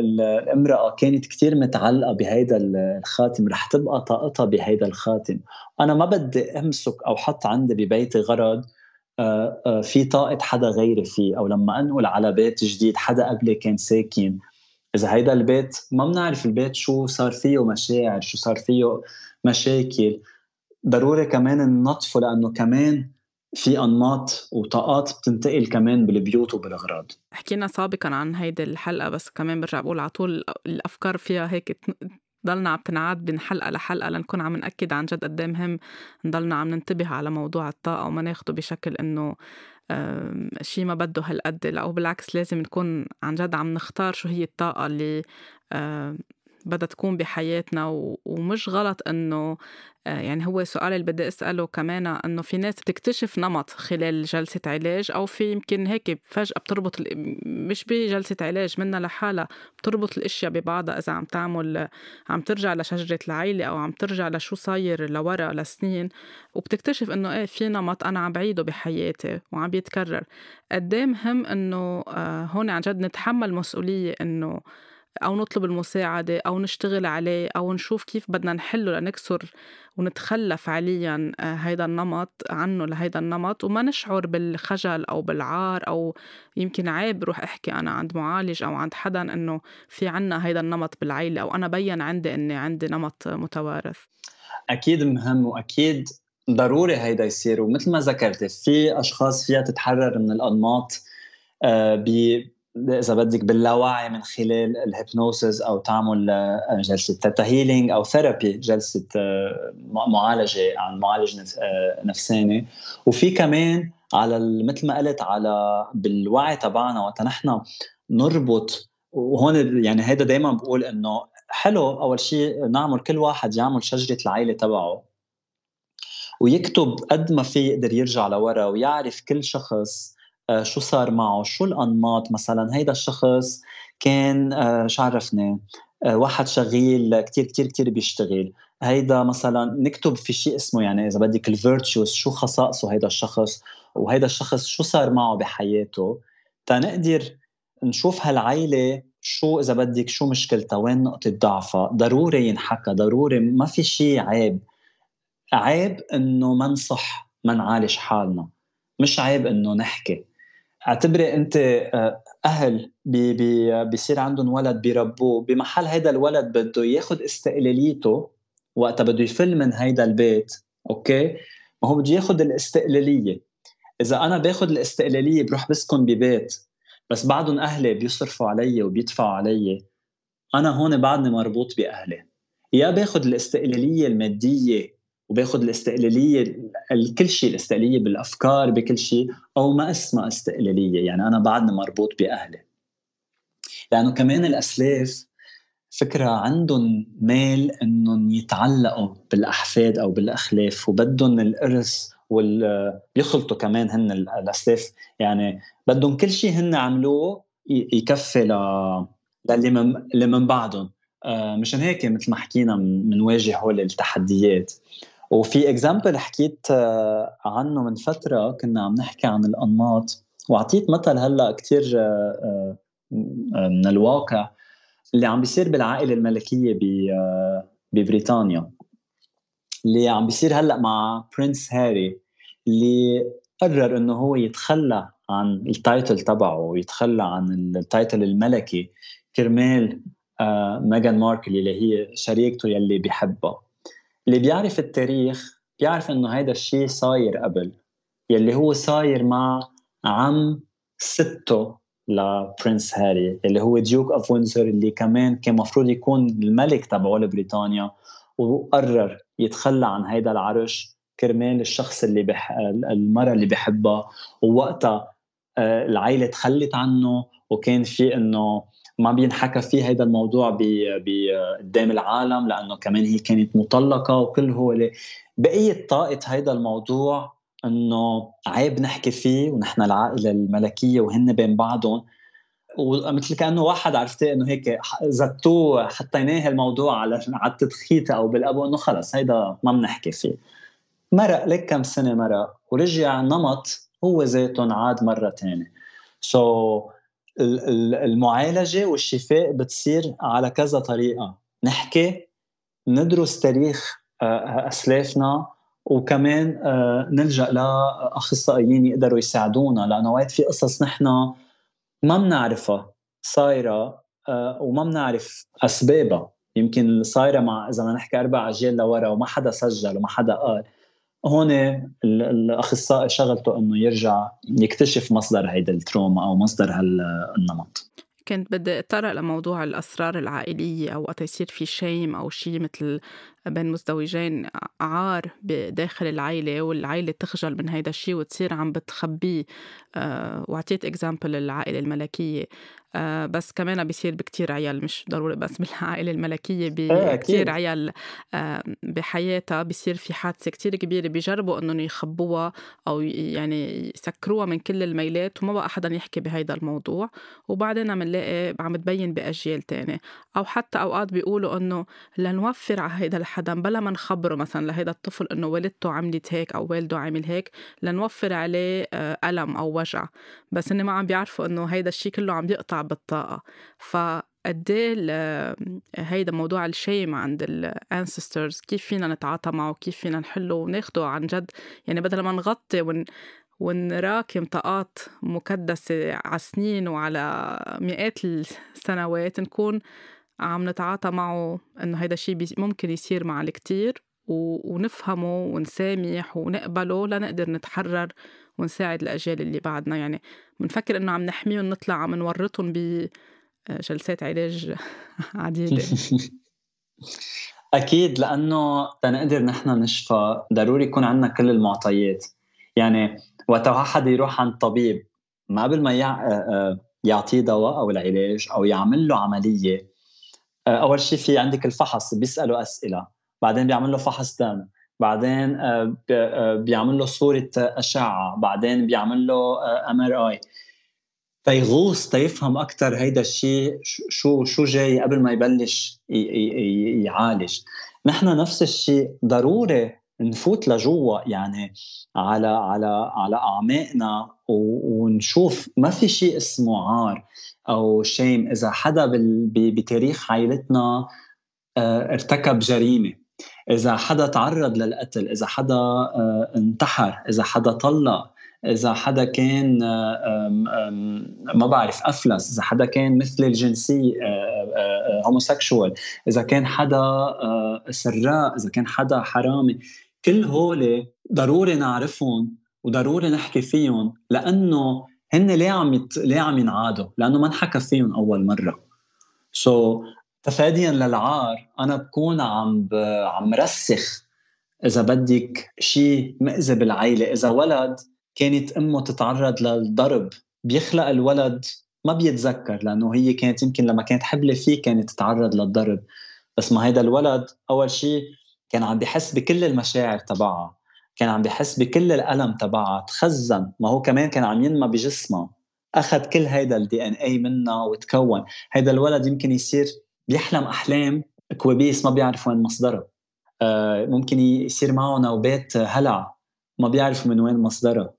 الامرأة كانت كثير متعلقة بهيدا الخاتم رح تبقى طاقتها بهيدا الخاتم. أنا ما بدي أمسك أو حط عندي ببيتي غرض آه، آه، في طاقة حدا غيري فيه أو لما أنقل على بيت جديد حدا قبلي كان ساكن. إذا هيدا البيت ما بنعرف البيت شو صار فيه مشاعر شو صار فيه مشاكل. ضروري كمان ننظفه لأنه كمان في أنماط وطاقات بتنتقل كمان بالبيوت وبالأغراض. حكينا سابقا عن هيدي الحلقة بس كمان برجع بقول على طول الأفكار فيها هيك ضلنا عم تنعاد من حلقة لحلقة لنكون عم نأكد عن جد قد إيه مهم نضلنا عم ننتبه على موضوع الطاقة وما ناخده بشكل إنه شيء ما بده هالقد لا بالعكس لازم نكون عن جد عم نختار شو هي الطاقة اللي بدها تكون بحياتنا ومش غلط إنه آه، يعني هو سؤال اللي بدي أسأله كمان إنه في ناس بتكتشف نمط خلال جلسة علاج أو في يمكن هيك فجأة بتربط مش بجلسة علاج منها لحالها بتربط الأشياء ببعضها إذا عم تعمل عم ترجع لشجرة العيلة أو عم ترجع لشو صاير لورا لسنين وبتكتشف إنه إيه في نمط أنا عم بعيده بحياتي وعم بيتكرر. قد مهم إنه آه، هون عن جد نتحمل مسؤولية إنه أو نطلب المساعدة أو نشتغل عليه أو نشوف كيف بدنا نحله لنكسر ونتخلى فعليا آه، هيدا النمط عنه لهيدا النمط وما نشعر بالخجل أو بالعار أو يمكن عيب روح أحكي أنا عند معالج أو عند حدا إنه في عنا هيدا النمط بالعيلة أو أنا بين عندي إني عندي نمط متوارث. أكيد مهم وأكيد ضروري هيدا يصير ومثل ما ذكرتي في أشخاص فيها تتحرر من الأنماط آه، إذا بدك باللاوعي من خلال ال hypnosis أو تعمل آه، جلسة theta healing أو therapy جلسة آه، معالجة عن معالج آه، نفساني. وفي كمان على مثل ما قلت على بالوعي تبعنا وقت نحن نربط. وهون يعني هيدا دائما بقول إنه حلو أول شيء نعمل كل واحد يعمل شجرة العائله تبعه. ويكتب قد ما في يقدر يرجع لورا ويعرف كل شخص شو صار معه؟ شو الأنماط؟ مثلا هيدا الشخص كان آه، شو عرفني؟ آه، واحد شغيل كتير كتير كتير بيشتغل. هيدا مثلا نكتب في شيء اسمه يعني إذا بدك ال virtues شو خصائصه هيدا الشخص؟ وهيدا الشخص شو صار معه بحياته؟ تنقدر نشوف هالعيلة شو إذا بدك شو مشكلتها؟ وين نقطة ضعفها؟ ضروري ينحكى ضروري ما في شيء عيب. عيب إنه ما نصح ما نعالج حالنا. مش عيب إنه نحكي. أعتبري أنت آه، أهل بي بي بيصير عندهم ولد بيربوه بمحل هيدا الولد بده ياخذ استقلاليته وقتها بده يفل من هيدا البيت أوكي؟ ما هو بده ياخذ الاستقلالية. إذا أنا باخذ الاستقلالية بروح بسكن ببيت بس بعدهم أهلي بيصرفوا علي وبيدفعوا علي. أنا هون بعدني مربوط بأهلي. يا باخذ الاستقلالية المادية وباخذ الاستقلالية كل شيء الاستقلالية بالأفكار بكل شيء أو ما اسمها استقلالية. يعني أنا بعدني مربوط بأهلي. لأنه كمان الأسلاف فكرة عندهم ميل إنهم يتعلقوا بالأحفاد أو بالأخلاف وبدهم الإرث وال بيخلطوا كمان هن الأسلاف. يعني بدهم كل شيء هن عملوه يكفي ل للي من اللي من بعدهم. آه مشان هيك مثل ما حكينا بنواجه هول التحديات. وفي اكزامبل حكيت آه، عنه من فترة كنا عم نحكي عن الأنماط. وأعطيت مثل هلأ كثير آه، آه، من الواقع اللي عم بيصير بالعائلة الملكية ببريطانيا. اللي عم بيصير هلأ مع Prince هاري اللي قرر إنه هو يتخلى عن ال title تبعه ويتخلى عن ال title الملكي كرمال ميغان ماركل اللي هي شريكته يلي بيحبها. اللي بيعرف التاريخ بيعرف إنه هيدا الشيء صاير قبل يلي هو صاير مع عم سته ل Prince هاري اللي هو Duke of Windsor اللي كمان كان مفروض يكون الملك تبعه لبريطانيا وقرر يتخلى عن هيدا العرش كرمال الشخص اللي بح... المرأة اللي بحبها ووقتها آه، العائلة تخلت عنه وكان في إنه ما بينحكى فيه هذا الموضوع قدام العالم لأنه كمان هي كانت مطلقة وكل هو بقية طاقة هذا الموضوع إنه عيب نحكي فيه ونحن العائلة الملكية وهن بين بعضهم. ومثل كأنه واحد عرفتي إنه هيك زتوه حطيناه الموضوع على على التدخيته أو بالأبو إنه خلص هيدا ما بنحكي فيه. مرق لك كم سنة مرق ورجع نمط هو ذاته عاد مرة ثانية سو so, المعالجة والشفاء بتصير على كذا طريقة. نحكي ندرس تاريخ آه، أسلافنا وكمان آه، نلجأ لأخصائيين يقدروا يساعدونا لأنه وقت في قصص نحن ما بنعرفها صايرة آه، وما بنعرف أسبابها. يمكن صايرة مع إذا بدنا نحكي أربع أجيال لورا وما حدا سجل وما حدا قال. هون الأخصائي شغلته إنه يرجع يكتشف مصدر هيدا التروما أو مصدر هالنمط. كنت بدي اتطرق لموضوع الأسرار العائلية أو وقت يصير في شيم أو شيء مثل بين مزدوجين عار بداخل العيلة والعيلة تخجل من هيدا الشيء وتصير عم بتخبيه. آه، وعطيت اكزامبل العائلة الملكية. آه بس كمان بيصير بكتير عيال مش ضروري بس بالعائلة الملكية إيه، بكتير عيال آه بحياتها بيصير في حادثة كتير كبيرة بيجربوا إنهم يخبوها أو يعني يسكروها من كل الميلات وما بقى حدا يحكي بهيدا الموضوع. وبعدين عم نلاقي عم تبين بأجيال تانية. أو حتى أوقات بيقولوا إنه لنوفر على هيدا الحدا بلا ما نخبره مثلا لهيدا الطفل إنه والدته عملت هيك أو والده عمل هيك لنوفر عليه آه، ألم أو وجع. بس إني ما عم بيعرفوا إنه هيدا الشيء كله عم بيقطع بالطاقة. فقد إيه هيدا موضوع الشيم عند الانسسترز كيف فينا نتعاطى معه كيف فينا نحله وناخده عن جد؟ يعني بدل ما نغطي ون ونراكم طاقات مكدسة على سنين وعلى مئات السنوات نكون عم نتعاطى معه إنه هيدا الشيء ممكن يصير مع الكتير ونفهمه ونسامح ونقبله لنقدر نتحرر ونساعد الأجيال اللي بعدنا. يعني بنفكر إنه عم نحميهم نطلع عم نورطهم بجلسات علاج عديدة أكيد لأنه تنقدر نحن نشفى ضروري يكون عندنا كل المعطيات. يعني وقت واحد يروح عند طبيب ما قبل ما يعطيه دواء أو العلاج أو يعمل له عملية أول شيء في عندك الفحص بيسأله أسئلة بعدين بيعمل له فحص دم. بعدين آه، آه، بيعمل له صورة أشعة بعدين بيعمل له MRI فيغوص تيفهم أكثر هيدا الشيء شو شو جاي قبل ما يبلش يعالج. نحن نفس الشيء ضروري نفوت لجوا يعني على على على أعماقنا ونشوف ما في شيء اسمه عار أو شيم إذا حدا بتاريخ عائلتنا آه، ارتكب جريمة. إذا حدا تعرض للقتل إذا حدا آه، انتحر إذا حدا طلق إذا حدا كان آه، ما بعرف أفلس إذا حدا كان مثل الجنسي homosexual إذا كان حدا سراء إذا كان حدا حرامي كل هول ضروري نعرفهم وضروري نحكي فيهم لأنه هن ليه عم يت... ليه عم ينعادوا؟ لأنه ما انحكى فيهم أول مرة. so, تفاديا للعار أنا بكون عم ب... عم رسخ إذا بدك شيء مأذي بالعائله إذا ولد كانت أمه تتعرض للضرب بيخلق الولد ما بيتذكر لأنه هي كانت يمكن لما كانت حبلة فيه كانت تتعرض للضرب. بس ما هيدا الولد أول شيء كان عم بيحس بكل المشاعر تبعها كان عم بيحس بكل الألم تبعها تخزن. ما هو كمان كان عم ينمى بجسمها أخذ كل هيدا ال DNA منها وتكون. هيدا الولد يمكن يصير بيحلم أحلام كوابيس ما بيعرف وين مصدرها آه، ممكن يصير معه نوبات هلع ما بيعرف من وين مصدرها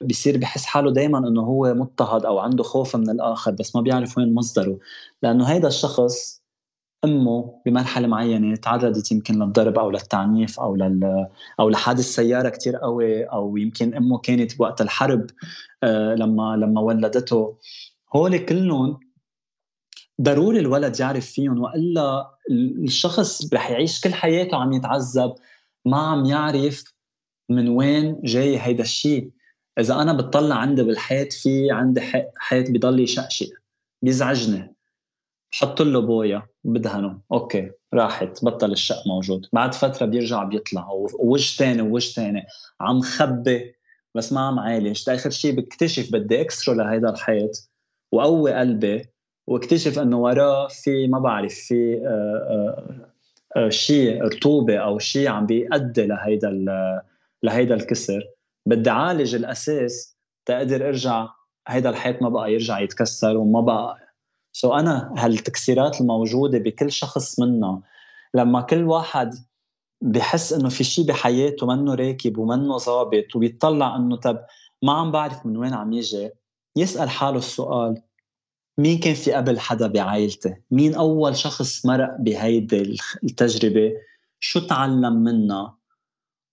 بيصير بحس حاله دائما إنه هو مضطهد أو عنده خوف من الآخر بس ما بيعرف وين مصدره. لأنه هيدا الشخص أمه بمرحلة معينة تعرضت يمكن للضرب أو للتعنيف أو لل أو لحادث سيارة كتير قوي أو يمكن أمه كانت بوقت الحرب آه، لما لما ولدته. هول كلهم ضروري الولد يعرف فيهم وإلا الشخص رح يعيش كل حياته عم يتعذب ما عم يعرف من وين جاي هيدا الشيء. إذا أنا بتطلع عندي بالحيط في عندي حيط بضل يشقشق بيزعجني. بحط له بويا بدهنه. أوكي راحت بطل الشق موجود. بعد فترة بيرجع بيطلع ووجه ثاني ووجه ثاني عم خبي بس ما عم عالج. آخر شيء بكتشف بدي اكسره لهيدا الحيط وقوي قلبي. واكتشف انه وراه في ما بعرف في آه، آه، آه، شيء رطوبة أو شيء عم بيؤدي لهيدا لهيدا الكسر. بدي أعالج الأساس تقدر ارجع هيدا الحيط ما بقى يرجع يتكسر وما بقى. سو so أنا هالتكسيرات الموجودة بكل شخص منا لما كل واحد بحس إنه في شيء بحياته منه راكب ومنه ظابط وبيطلع إنه طب ما عم بعرف من وين عم يجي يسأل حاله السؤال مين كان في قبل حدا بعائلتي؟ مين أول شخص مرق بهيدي التجربة؟ شو تعلم منها؟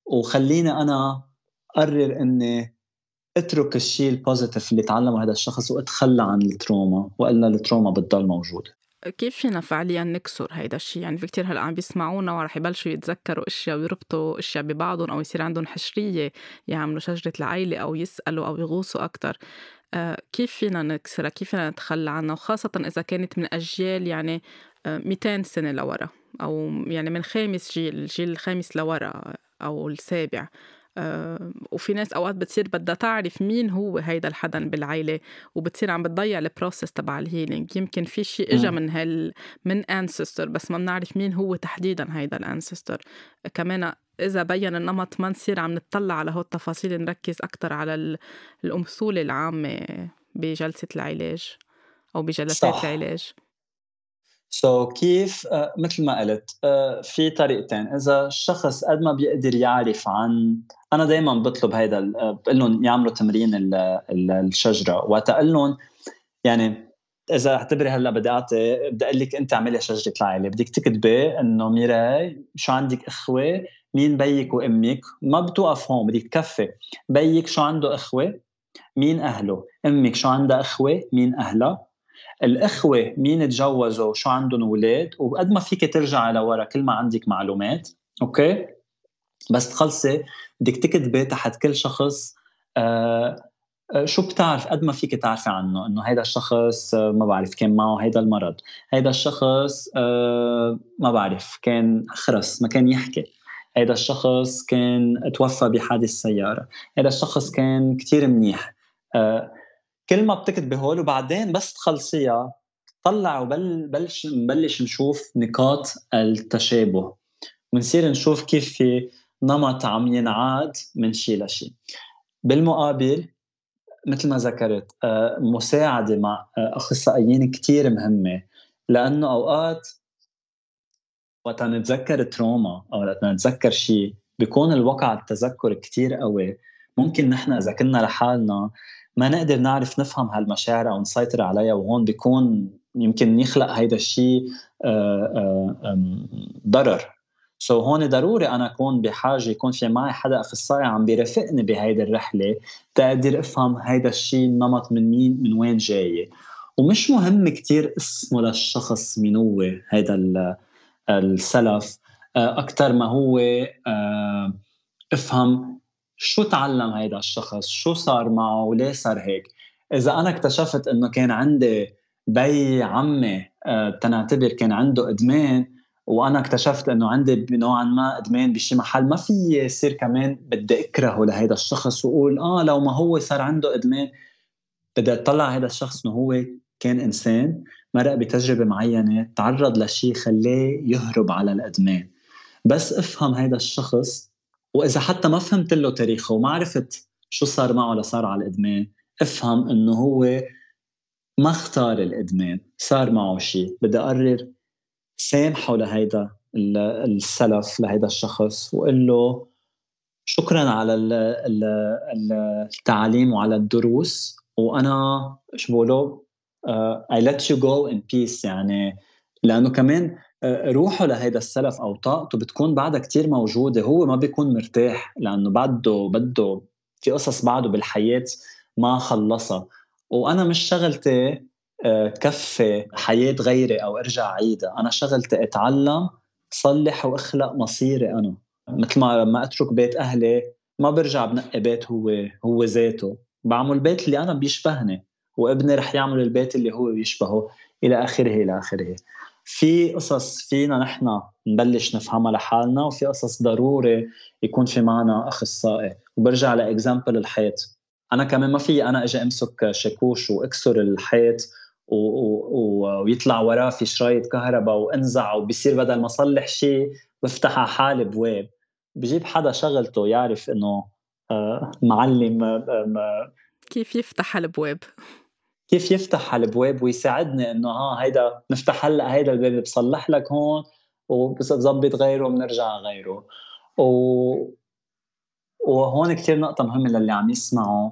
وخليني أنا قرر أني أترك الشيء ال positive اللي تعلمه هذا الشخص وأتخلى عن ال trauma وإلا ال trauma بتضل موجودة. كيف فينا فعليا نكسر هيدا الشيء يعني في كتير هلأ عم بيسمعونا ورح يبلشوا يتذكروا أشياء ويربطوا أشياء ببعضهم أو يصير عندهم حشرية يعملوا شجرة العائله أو يسألوا أو يغوصوا أكثر كيف فينا نكسرها؟ كيف فينا نتخلى عنها؟ وخاصة إذا كانت من أجيال يعني 200 آه، سنة لورا أو يعني من خامس جيل الجيل الخامس لورا أو السابع. آه، وفي ناس أوقات بتصير بدها تعرف مين هو هيدا الحدا بالعيلة وبتصير عم بتضيع ال process تبع ال healing يمكن في شيء اجى من هال من ancestor بس ما بنعرف مين هو تحديدا هيدا ال ancestor كمان إذا بين النمط ما نصير عم نطلع على هول التفاصيل نركز أكتر على الأمثولة العامة بجلسة العلاج أو بجلسات صح. العلاج. سو so, كيف uh, مثل ما قلت uh, في طريقتين. إذا الشخص قد ما بيقدر يعرف عن أنا دائما بطلب هيدا بقول لهم يعملوا تمرين ال ال الشجرة. وقت أقول لهم يعني إذا اعتبري هلأ بدي أعطي بدي أقول لك أنت اعملي شجرة العائله بدك تكتبي إنه ميراي شو عندك إخوة مين بيك وأمك؟ ما بتوقف هون بدك تكفي بيك شو عنده إخوة؟ مين أهله؟ أمك شو عندها إخوة؟ مين أهلها؟ الإخوة مين تجوزوا؟ شو عندهم أولاد وقد ما فيك ترجع لورا كل ما عندك معلومات. أوكي؟ بس تخلصي بدك تكتبي تحت كل شخص آه, آه، شو بتعرف؟ قد ما فيك تعرفي عنه إنه هيدا الشخص آه ما بعرف كان معه هيدا المرض. هيدا الشخص آه ما بعرف كان خرس ما كان يحكي. هيدا الشخص كان توفى بحادث سيارة. هيدا الشخص كان كتير منيح. آه كل ما بتكتبي هول وبعدين بس تخلصيها طلع وبلش نبلش نشوف نقاط التشابه. ونصير نشوف كيف في نمط عم ينعاد من شيء لشيء بالمقابل مثل ما ذكرت آه، مساعدة مع آه، أخصائيين كتير مهمة. لأنه أوقات وقت نتذكر تروما أو وقت نتذكر شيء بيكون الوقع التذكر كتير قوي. ممكن نحن إذا كنا لحالنا ما نقدر نعرف نفهم هالمشاعر أو نسيطر عليها وهون بيكون يمكن يخلق هيدا الشيء آه، آه، ضرر. سو so هون ضروري أنا أكون بحاجة يكون في معي حدا أخصائي عم بيرافقني بهيدي الرحلة تقدر أفهم هيدا الشيء النمط من مين من وين جاي. ومش مهم كتير اسمه للشخص مين هو هيدا السلف آه، أكثر ما هو افهم شو تعلم هيدا الشخص شو صار معه وليه صار هيك. إذا أنا اكتشفت إنه كان عندي بي عمي آه، تنعتبر كان عنده إدمان وأنا اكتشفت إنه عندي نوعا ما إدمان بشي محل ما في يصير كمان بدي أكرهه لهيدا الشخص وأقول آه لو ما هو صار عنده إدمان بدي أطلع هذا الشخص إنه هو كان إنسان. مرق بتجربة معينة تعرض لشيء خلاه يهرب على الأدمان. بس افهم هذا الشخص وإذا حتى ما فهمت له تاريخه وما عرفت شو صار معه لصار على الأدمان افهم إنه هو ما اختار الأدمان صار معه شيء بدي أقرر سامحه لهيدا السلف لهيدا الشخص وقول له شكرا على التعليم وعلى الدروس وأنا شو بقولوا uh, I let you go in peace. يعني لأنه كمان روحه لهيدا السلف أو طاقته بتكون بعدها كتير موجودة. هو ما بيكون مرتاح لأنه بده بده في قصص بعده بالحياة ما خلصها. وأنا مش شغلتي آه، كفي حياة غيري أو ارجع عيدها أنا شغلتي أتعلم صلح وأخلق مصيري أنا. مثل ما لما أترك بيت أهلي ما برجع بنقي بيت هو هو ذاته. بعمل البيت اللي أنا بيشبهني. وابني رح يعمل البيت اللي هو بيشبهه إلى آخره إلى آخره. في قصص فينا نحن نبلش نفهمها لحالنا وفي قصص ضروري يكون في معنا أخصائي. وبرجع لإكزامبل الحيط. أنا كمان ما في أنا أجي أمسك شاكوش وأكسر الحيط و... و... ويطلع وراه في شرايط كهرباء وأنزع وبصير بدل ما أصلح شيء بفتح على حالي بواب بجيب حدا شغلته يعرف إنه آه، معلم آه، كيف يفتح الابواب كيف يفتح هالابواب ويساعدني إنه ها هيدا نفتح هلأ هيدا الباب بصلح لك هون وبظبط غيره وبنرجع غيره. و... وهون كثير نقطة مهمة للي عم يسمعوا.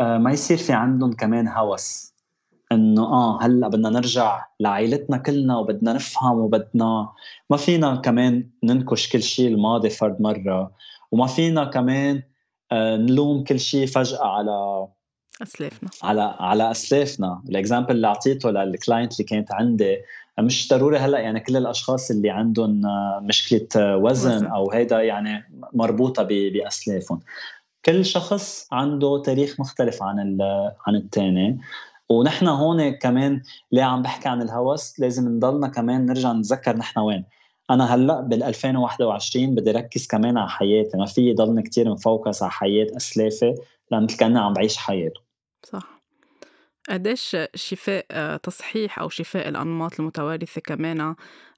آه ما يصير في عندهم كمان هوس إنه آه هلأ بدنا نرجع لعائلتنا كلنا وبدنا نفهم وبدنا ما فينا كمان ننكش كل شيء الماضي فرد مرة وما فينا كمان آه نلوم كل شيء فجأة على أسلافنا. على على أسلافنا. ال example اللي أعطيته لل client اللي كانت عندي مش ضروري هلأ يعني كل الأشخاص اللي عندهم آه، مشكلة آه، وزن, وزن. أو هيدا يعني مربوطة بأسلافهم. كل شخص عنده تاريخ مختلف عن عن الثاني ونحن هون كمان ليه عم بحكي عن الهوس؟ لازم نضلنا كمان نرجع نتذكر نحن وين. أنا هلأ بال 2021 بدي ركز كمان على حياتي. ما في ضلني كثير مفوكس على حياة أسلافي لأن مثل كأني عم بعيش حياته صح. قديش شفاء آه، تصحيح أو شفاء الأنماط المتوارثة كمان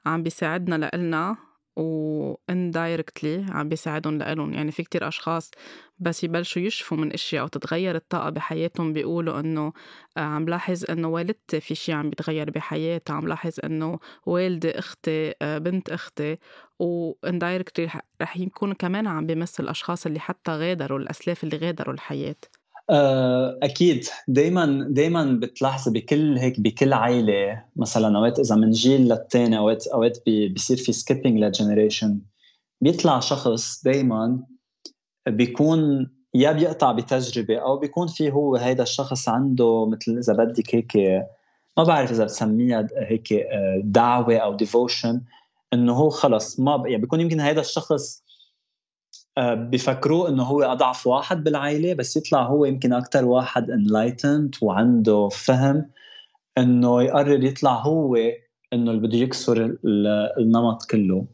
عم بيساعدنا لإلنا و indirectly عم بيساعدهم لإلهم. يعني في كتير أشخاص بس يبلشوا يشفوا من أشياء أو تتغير الطاقة بحياتهم بيقولوا إنه آه، عم لاحظ إنه والدتي في شي عم بيتغير بحياتها. عم لاحظ إنه والدي أختي آه، بنت أختي و indirectly رح يكونوا كمان عم بيمثل الأشخاص اللي حتى غادروا الأسلاف اللي غادروا الحياة. أكيد. دائما دائما بتلاحظي بكل هيك بكل عائله مثلا أوقات إذا من جيل للثاني اوقات أوقات بيصير في skipping ل generation. بيطلع شخص دائما بيكون يا بيقطع بتجربة أو بيكون في هو هيدا الشخص عنده مثل إذا بدك هيك ما بعرف إذا بتسميها هيك آه، دعوة أو devotion إنه هو خلص ما يعني بيكون يمكن هيدا الشخص آه، بفكروه إنه هو أضعف واحد بالعائلة بس يطلع هو يمكن أكثر واحد enlightened وعنده فهم إنه يقرر يطلع هو إنه اللي بده يكسر النمط كله.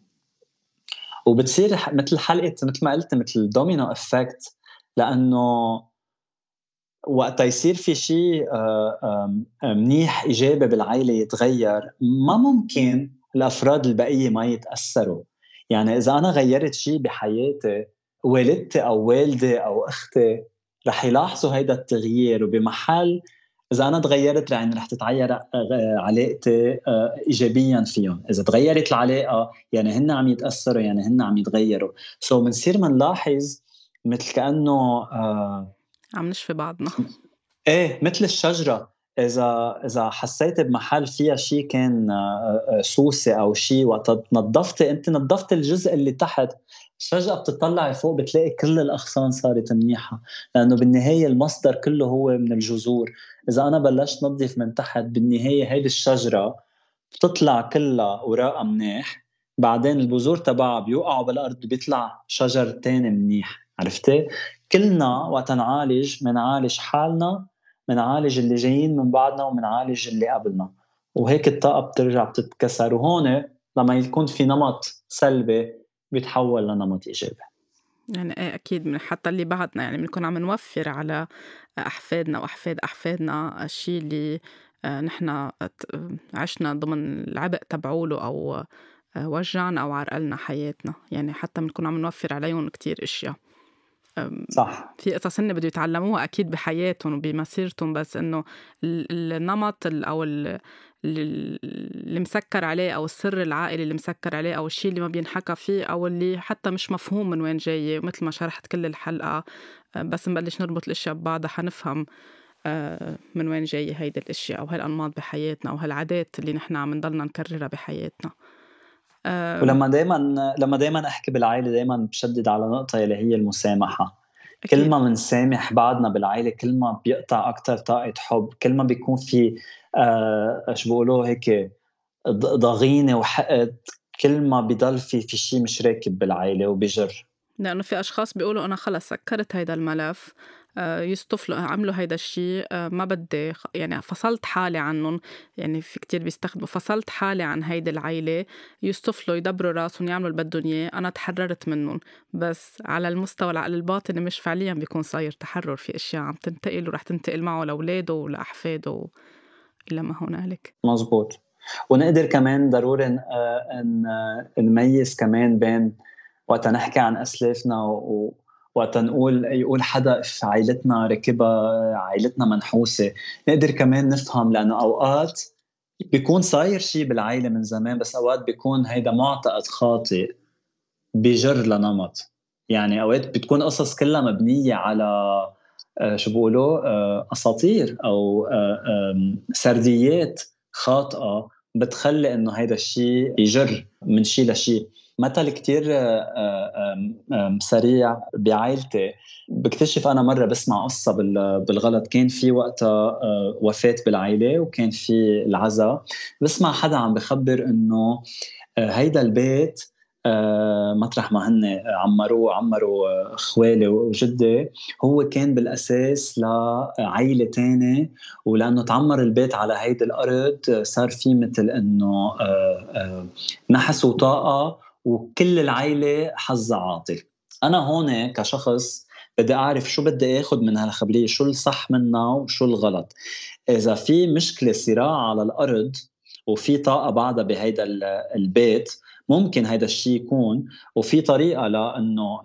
وبتصير مثل حلقة مثل ما قلت مثل domino effect لأنه وقت يصير في شيء آه، منيح إيجابي بالعائلة يتغير. ما ممكن الأفراد البقية ما يتأثروا. يعني إذا أنا غيرت شيء بحياتي والدتي أو والدي أو أختي رح يلاحظوا هيدا التغيير وبمحل إذا أنا تغيرت يعني رح تتغير آه، علاقتي آه، ايجابيا فيهم. إذا تغيرت العلاقة يعني هن عم يتأثروا يعني هن عم يتغيروا. سو so بنصير بنلاحظ مثل كأنه آه عم نشفي بعضنا. إيه مثل الشجرة. إذا إذا حسيت بمحل فيها شيء كان آه، آه، سوسة أو شيء وقت نظفتي أنت نظفت الجزء اللي تحت فجأة بتطلعي فوق بتلاقي كل الأغصان صارت منيحة لأنه بالنهاية المصدر كله هو من الجذور. إذا أنا بلشت نظف من تحت بالنهاية هيدي الشجرة بتطلع كلها اوراقها منيح بعدين البذور تبعها بيوقعوا بالأرض بيطلع شجر تاني منيح عرفتي؟ كلنا وقت نعالج منعالج حالنا بنعالج اللي جايين من بعدنا وبنعالج اللي قبلنا. وهيك الطاقة بترجع بتتكسر وهون لما يكون في نمط سلبي بيتحول لنمط إيجابي. يعني إيه أكيد من حتى اللي بعدنا يعني بنكون عم نوفر على أحفادنا وأحفاد أحفادنا الشيء اللي آه، نحن عشنا ضمن العبء تبعوله أو آه، وجعنا أو عرقلنا حياتنا. يعني حتى بنكون عم نوفر عليهم كتير أشياء. صح. في قصص هن بده يتعلموها أكيد بحياتهم وبمسيرتهم بس انه النمط أو اللي مسكر عليه أو السر العائلي اللي مسكر عليه أو الشيء اللي ما بينحكى فيه أو اللي حتى مش مفهوم من وين جاي مثل ما شرحت كل الحلقة. بس نبلش نربط الأشياء ببعضها حنفهم من وين جاي هيدي الأشياء أو هالأنماط بحياتنا أو هالعادات اللي نحن عم نضلنا نكررها بحياتنا. ولما دائما لما دائما أحكي بالعائلة دائما بشدد على نقطة اللي هي المسامحة. أكيد. كل ما بنسامح بعضنا بالعائلة كل ما بيقطع أكثر طاقة حب كل ما بيكون في آه شو بيقولوا هيك ضغينة وحقد كل ما بضل في في شيء مش راكب بالعائلة وبجر. لأنه في أشخاص بيقولوا أنا خلص سكرت هيدا الملف. آه، يصطفلوا عملوا هيدا الشيء آه، ما بدي يعني فصلت حالي عنهم يعني في كتير بيستخدموا فصلت حالي عن هيدي العيلة. يصطفلوا يدبروا راسهم يعملوا اللي إياه أنا تحررت منهم. بس على المستوى العقل الباطني مش فعليا بيكون صاير تحرر في أشياء عم تنتقل ورح تنتقل معه لأولاده ولأحفاده إلى ما هنالك. مزبوط. ونقدر كمان ضروري آه، نميز كمان بين وقت نحكي عن أسلافنا و وقت نقول يقول حدا عائلتنا ركبها عائلتنا منحوسة. نقدر كمان نفهم لأنه أوقات بيكون صاير شيء بالعائلة من زمان بس أوقات بيكون هيدا معتقد خاطئ بجر لنمط. يعني أوقات بتكون قصص كلها مبنية على آه، شو بيقولوا آه، أساطير أو آه، سرديات خاطئة بتخلي إنه هيدا الشيء يجر من شيء لشيء مثل كتير آه، سريع بعائلتي. بكتشف أنا مرة بسمع قصة بالغلط. كان في وقتها آه، وفاة بالعائله وكان في العزاء بسمع حدا عم بخبر إنه آه، هيدا البيت آه، مطرح ما هن عمروه عمروا خوالي وجدي. هو كان بالأساس لعائله تانية ولأنه تعمر البيت على هيدي الأرض صار في مثل إنه نحس وطاقة وكل العائله حظها عاطل. أنا هون كشخص بدي أعرف شو بدي آخذ من هالخبرية شو الصح منها وشو الغلط. إذا في مشكلة صراع على الأرض وفي طاقة بعدها بهيدا البيت ممكن هيدا الشيء يكون وفي طريقة لأنه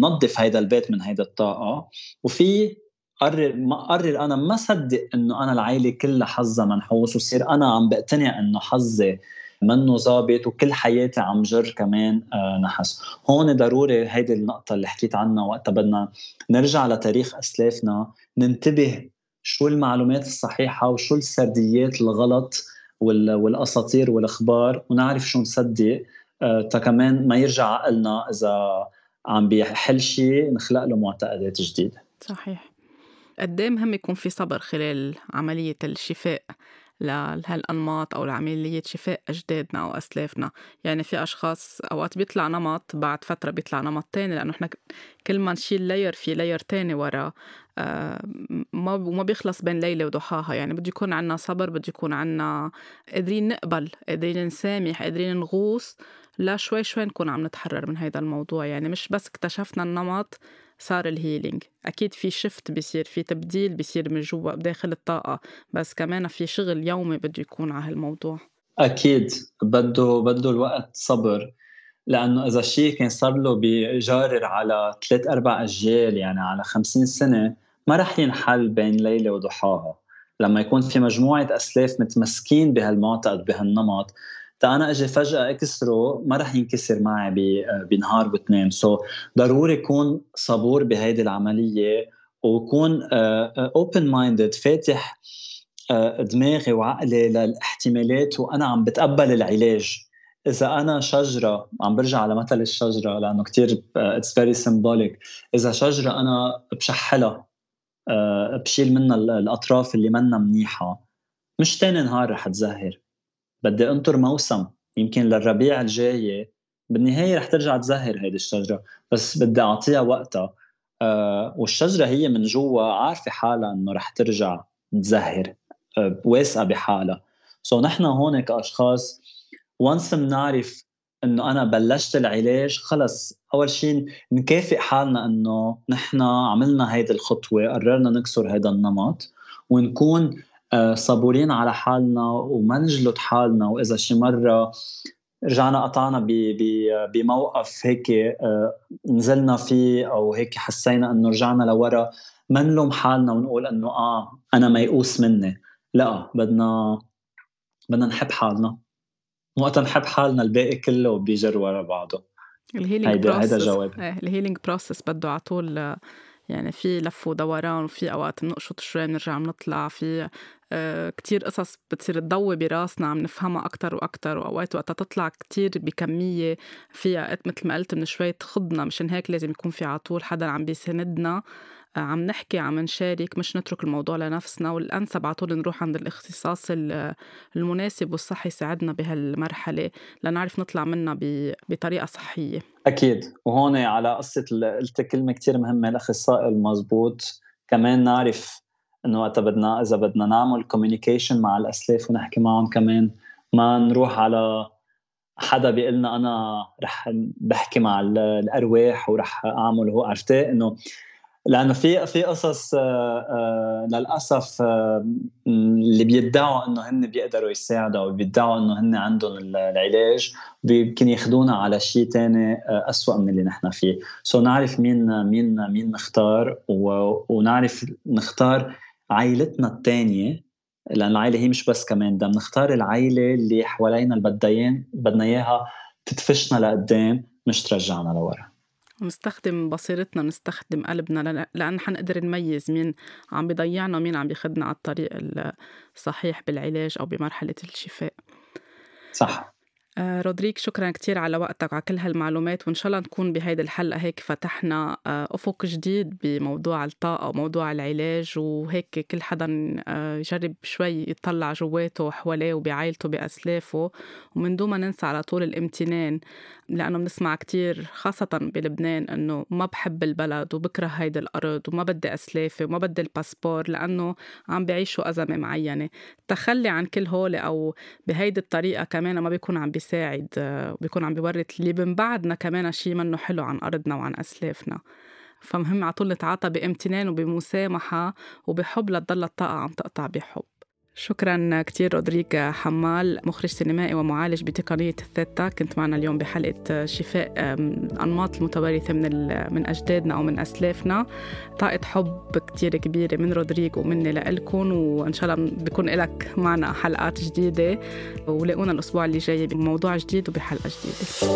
ننظف هيدا البيت من هيدا الطاقة. وفي قرر ما قرر أنا ما صدق إنه أنا العائله كلها حظها منحوس وصير أنا عم بقتنع إنه حظي منه ظابط وكل حياتي عم جر كمان آه، نحس. هون ضروري هيدي النقطة اللي حكيت عنها وقتها بدنا نرجع لتاريخ أسلافنا ننتبه شو المعلومات الصحيحة وشو السرديات الغلط والأساطير والأخبار ونعرف شو نصدق آه، تكمان ما يرجع عقلنا إذا عم بيحل شيء نخلق له معتقدات جديدة. صحيح. قد إيه مهم يكون في صبر خلال عملية الشفاء؟ لهالأنماط أو لعملية شفاء أجدادنا أو أسلافنا. يعني في أشخاص أوقات بيطلع نمط بعد فترة بيطلع نمط تاني لأنه إحنا كل ما نشيل لاير في لاير تاني ورا آه، ما وما بيخلص بين ليلة وضحاها. يعني بده يكون عنا صبر بده يكون عنا قادرين نقبل قادرين نسامح قادرين نغوص. لا شوي شوي نكون عم نتحرر من هذا الموضوع. يعني مش بس اكتشفنا النمط صار الهيلينج أكيد في شفت بيصير في تبديل بيصير من جوا بداخل الطاقة بس كمان في شغل يومي بده يكون على هالموضوع. أكيد. بده بده الوقت صبر لأنه إذا شيء كان صار له بجارر على ثلاث أربع أجيال يعني على خمسين سنة ما رح ينحل بين ليلة وضحاها. لما يكون في مجموعة أسلاف متمسكين بهالمعتقد بهالنمط تا أنا أجي فجأة اكسره ما رح ينكسر معي بنهار واثنين. so, ضروري يكون صبور بهيدي العملية وكون open minded فاتح آه، دماغي وعقلي للاحتمالات وأنا عم بتقبل العلاج. إذا أنا شجرة عم برجع على مثل الشجرة لأنه كثير it's very symbolic إذا شجرة أنا بشحلها آه، بشيل منها الأطراف اللي منا منيحة مش تاني نهار رح تزهر. بدي انطر موسم يمكن للربيع الجاي بالنهاية رح ترجع تزهر هيدي الشجرة بس بدي أعطيها وقتها. آه والشجرة هي من جوا عارفة حالها إنه رح ترجع تزهر. آه واثقة بحالها. سو so نحن هون كأشخاص وانس بنعرف إنه أنا بلشت العلاج خلص. أول شيء نكافئ حالنا إنه نحن عملنا هيدي الخطوة قررنا نكسر هذا النمط ونكون صبورين على حالنا وما نجلد حالنا. وإذا شي مرة رجعنا قطعنا بموقف هيك آه، نزلنا فيه أو هيك حسينا إنه رجعنا لورا ما نلوم حالنا ونقول إنه آه أنا ميؤوس مني. لا بدنا بدنا نحب حالنا. وقت نحب حالنا الباقي كله بيجر ورا بعضه. ال healing process هيدا جواب. إيه ال healing process بده على طول يعني في لف ودوران وفي أوقات بنقشط شوي بنرجع بنطلع في آه، كتير قصص بتصير تضوي براسنا عم نفهمها أكتر وأكتر وأوقات وقتها تطلع كتير بكمية فيها مثل ما قلت من شوي تخضنا مشان هيك لازم يكون في عطول حدا عم بيساندنا آه، عم نحكي عم نشارك مش نترك الموضوع لنفسنا. والأنسب على طول نروح عند الاختصاص المناسب والصح يساعدنا بهالمرحلة لنعرف نطلع منها بطريقة صحية. أكيد. وهون على قصة قلت كلمة كتير مهمة الأخصائي المزبوط كمان نعرف إنه وقتها بدنا إذا بدنا نعمل كوميونيكيشن مع الأسلاف ونحكي معهم كمان. ما نروح على حدا بيقول لنا أنا رح بحكي مع الأرواح ورح أعمل هو عرفتي إنه لأنه في في قصص آه، آه، للأسف آه، اللي بيدعوا إنه هن بيقدروا يساعدوا أو بيدعوا إنه هن عندهم العلاج يمكن ياخذونا على شيء ثاني أسوأ من اللي نحن فيه. سو نعرف مين مين مين نختار ونعرف نختار عائلتنا الثانية لأن العائلة هي مش بس كمان بدنا نختار العائلة اللي حوالينا اللي بدنا إياها تدفشنا لقدام مش ترجعنا لورا. نستخدم بصيرتنا نستخدم قلبنا لأن حنقدر نميز مين عم بيضيعنا ومين عم بيخدنا على الطريق الصحيح بالعلاج أو بمرحلة الشفاء. صح. آه، رودريك شكرا كتير على وقتك وعلى كل هالمعلومات وإن شاء الله نكون بهيدي الحلقة هيك فتحنا آه، أفق جديد بموضوع الطاقة وموضوع العلاج وهيك كل حدا آه، يجرب شوي يطلع جواته وحواليه وبعائلته بأسلافه ومن دون ما ننسى على طول الامتنان. لأنه بنسمع كتير خاصة بلبنان إنه ما بحب البلد وبكره هيدي الأرض وما بدي أسلافي وما بدي الباسبور لأنه عم بعيشوا أزمة معينة. التخلي عن كل هول أو بهيدي الطريقة كمان ما بيكون عم بيساعد بيكون عم بيورط اللي من بعدنا كمان شيء منه حلو عن أرضنا وعن أسلافنا. فمهم على طول نتعاطى بامتنان وبمسامحة وبحب لتضل الطاقة عم تقطع بحب. شكرا كثير رودريك حمال مخرج سينمائي ومعالج بتقنية الثيتا. كنت معنا اليوم بحلقة شفاء الأنماط المتوارثة من من أجدادنا أو من أسلافنا. طاقة حب كثير كبيرة من رودريك ومني لإلكم وإن شاء الله بكون لك معنا حلقات جديدة. ولاقونا الأسبوع اللي جاي بموضوع جديد وبحلقة جديدة.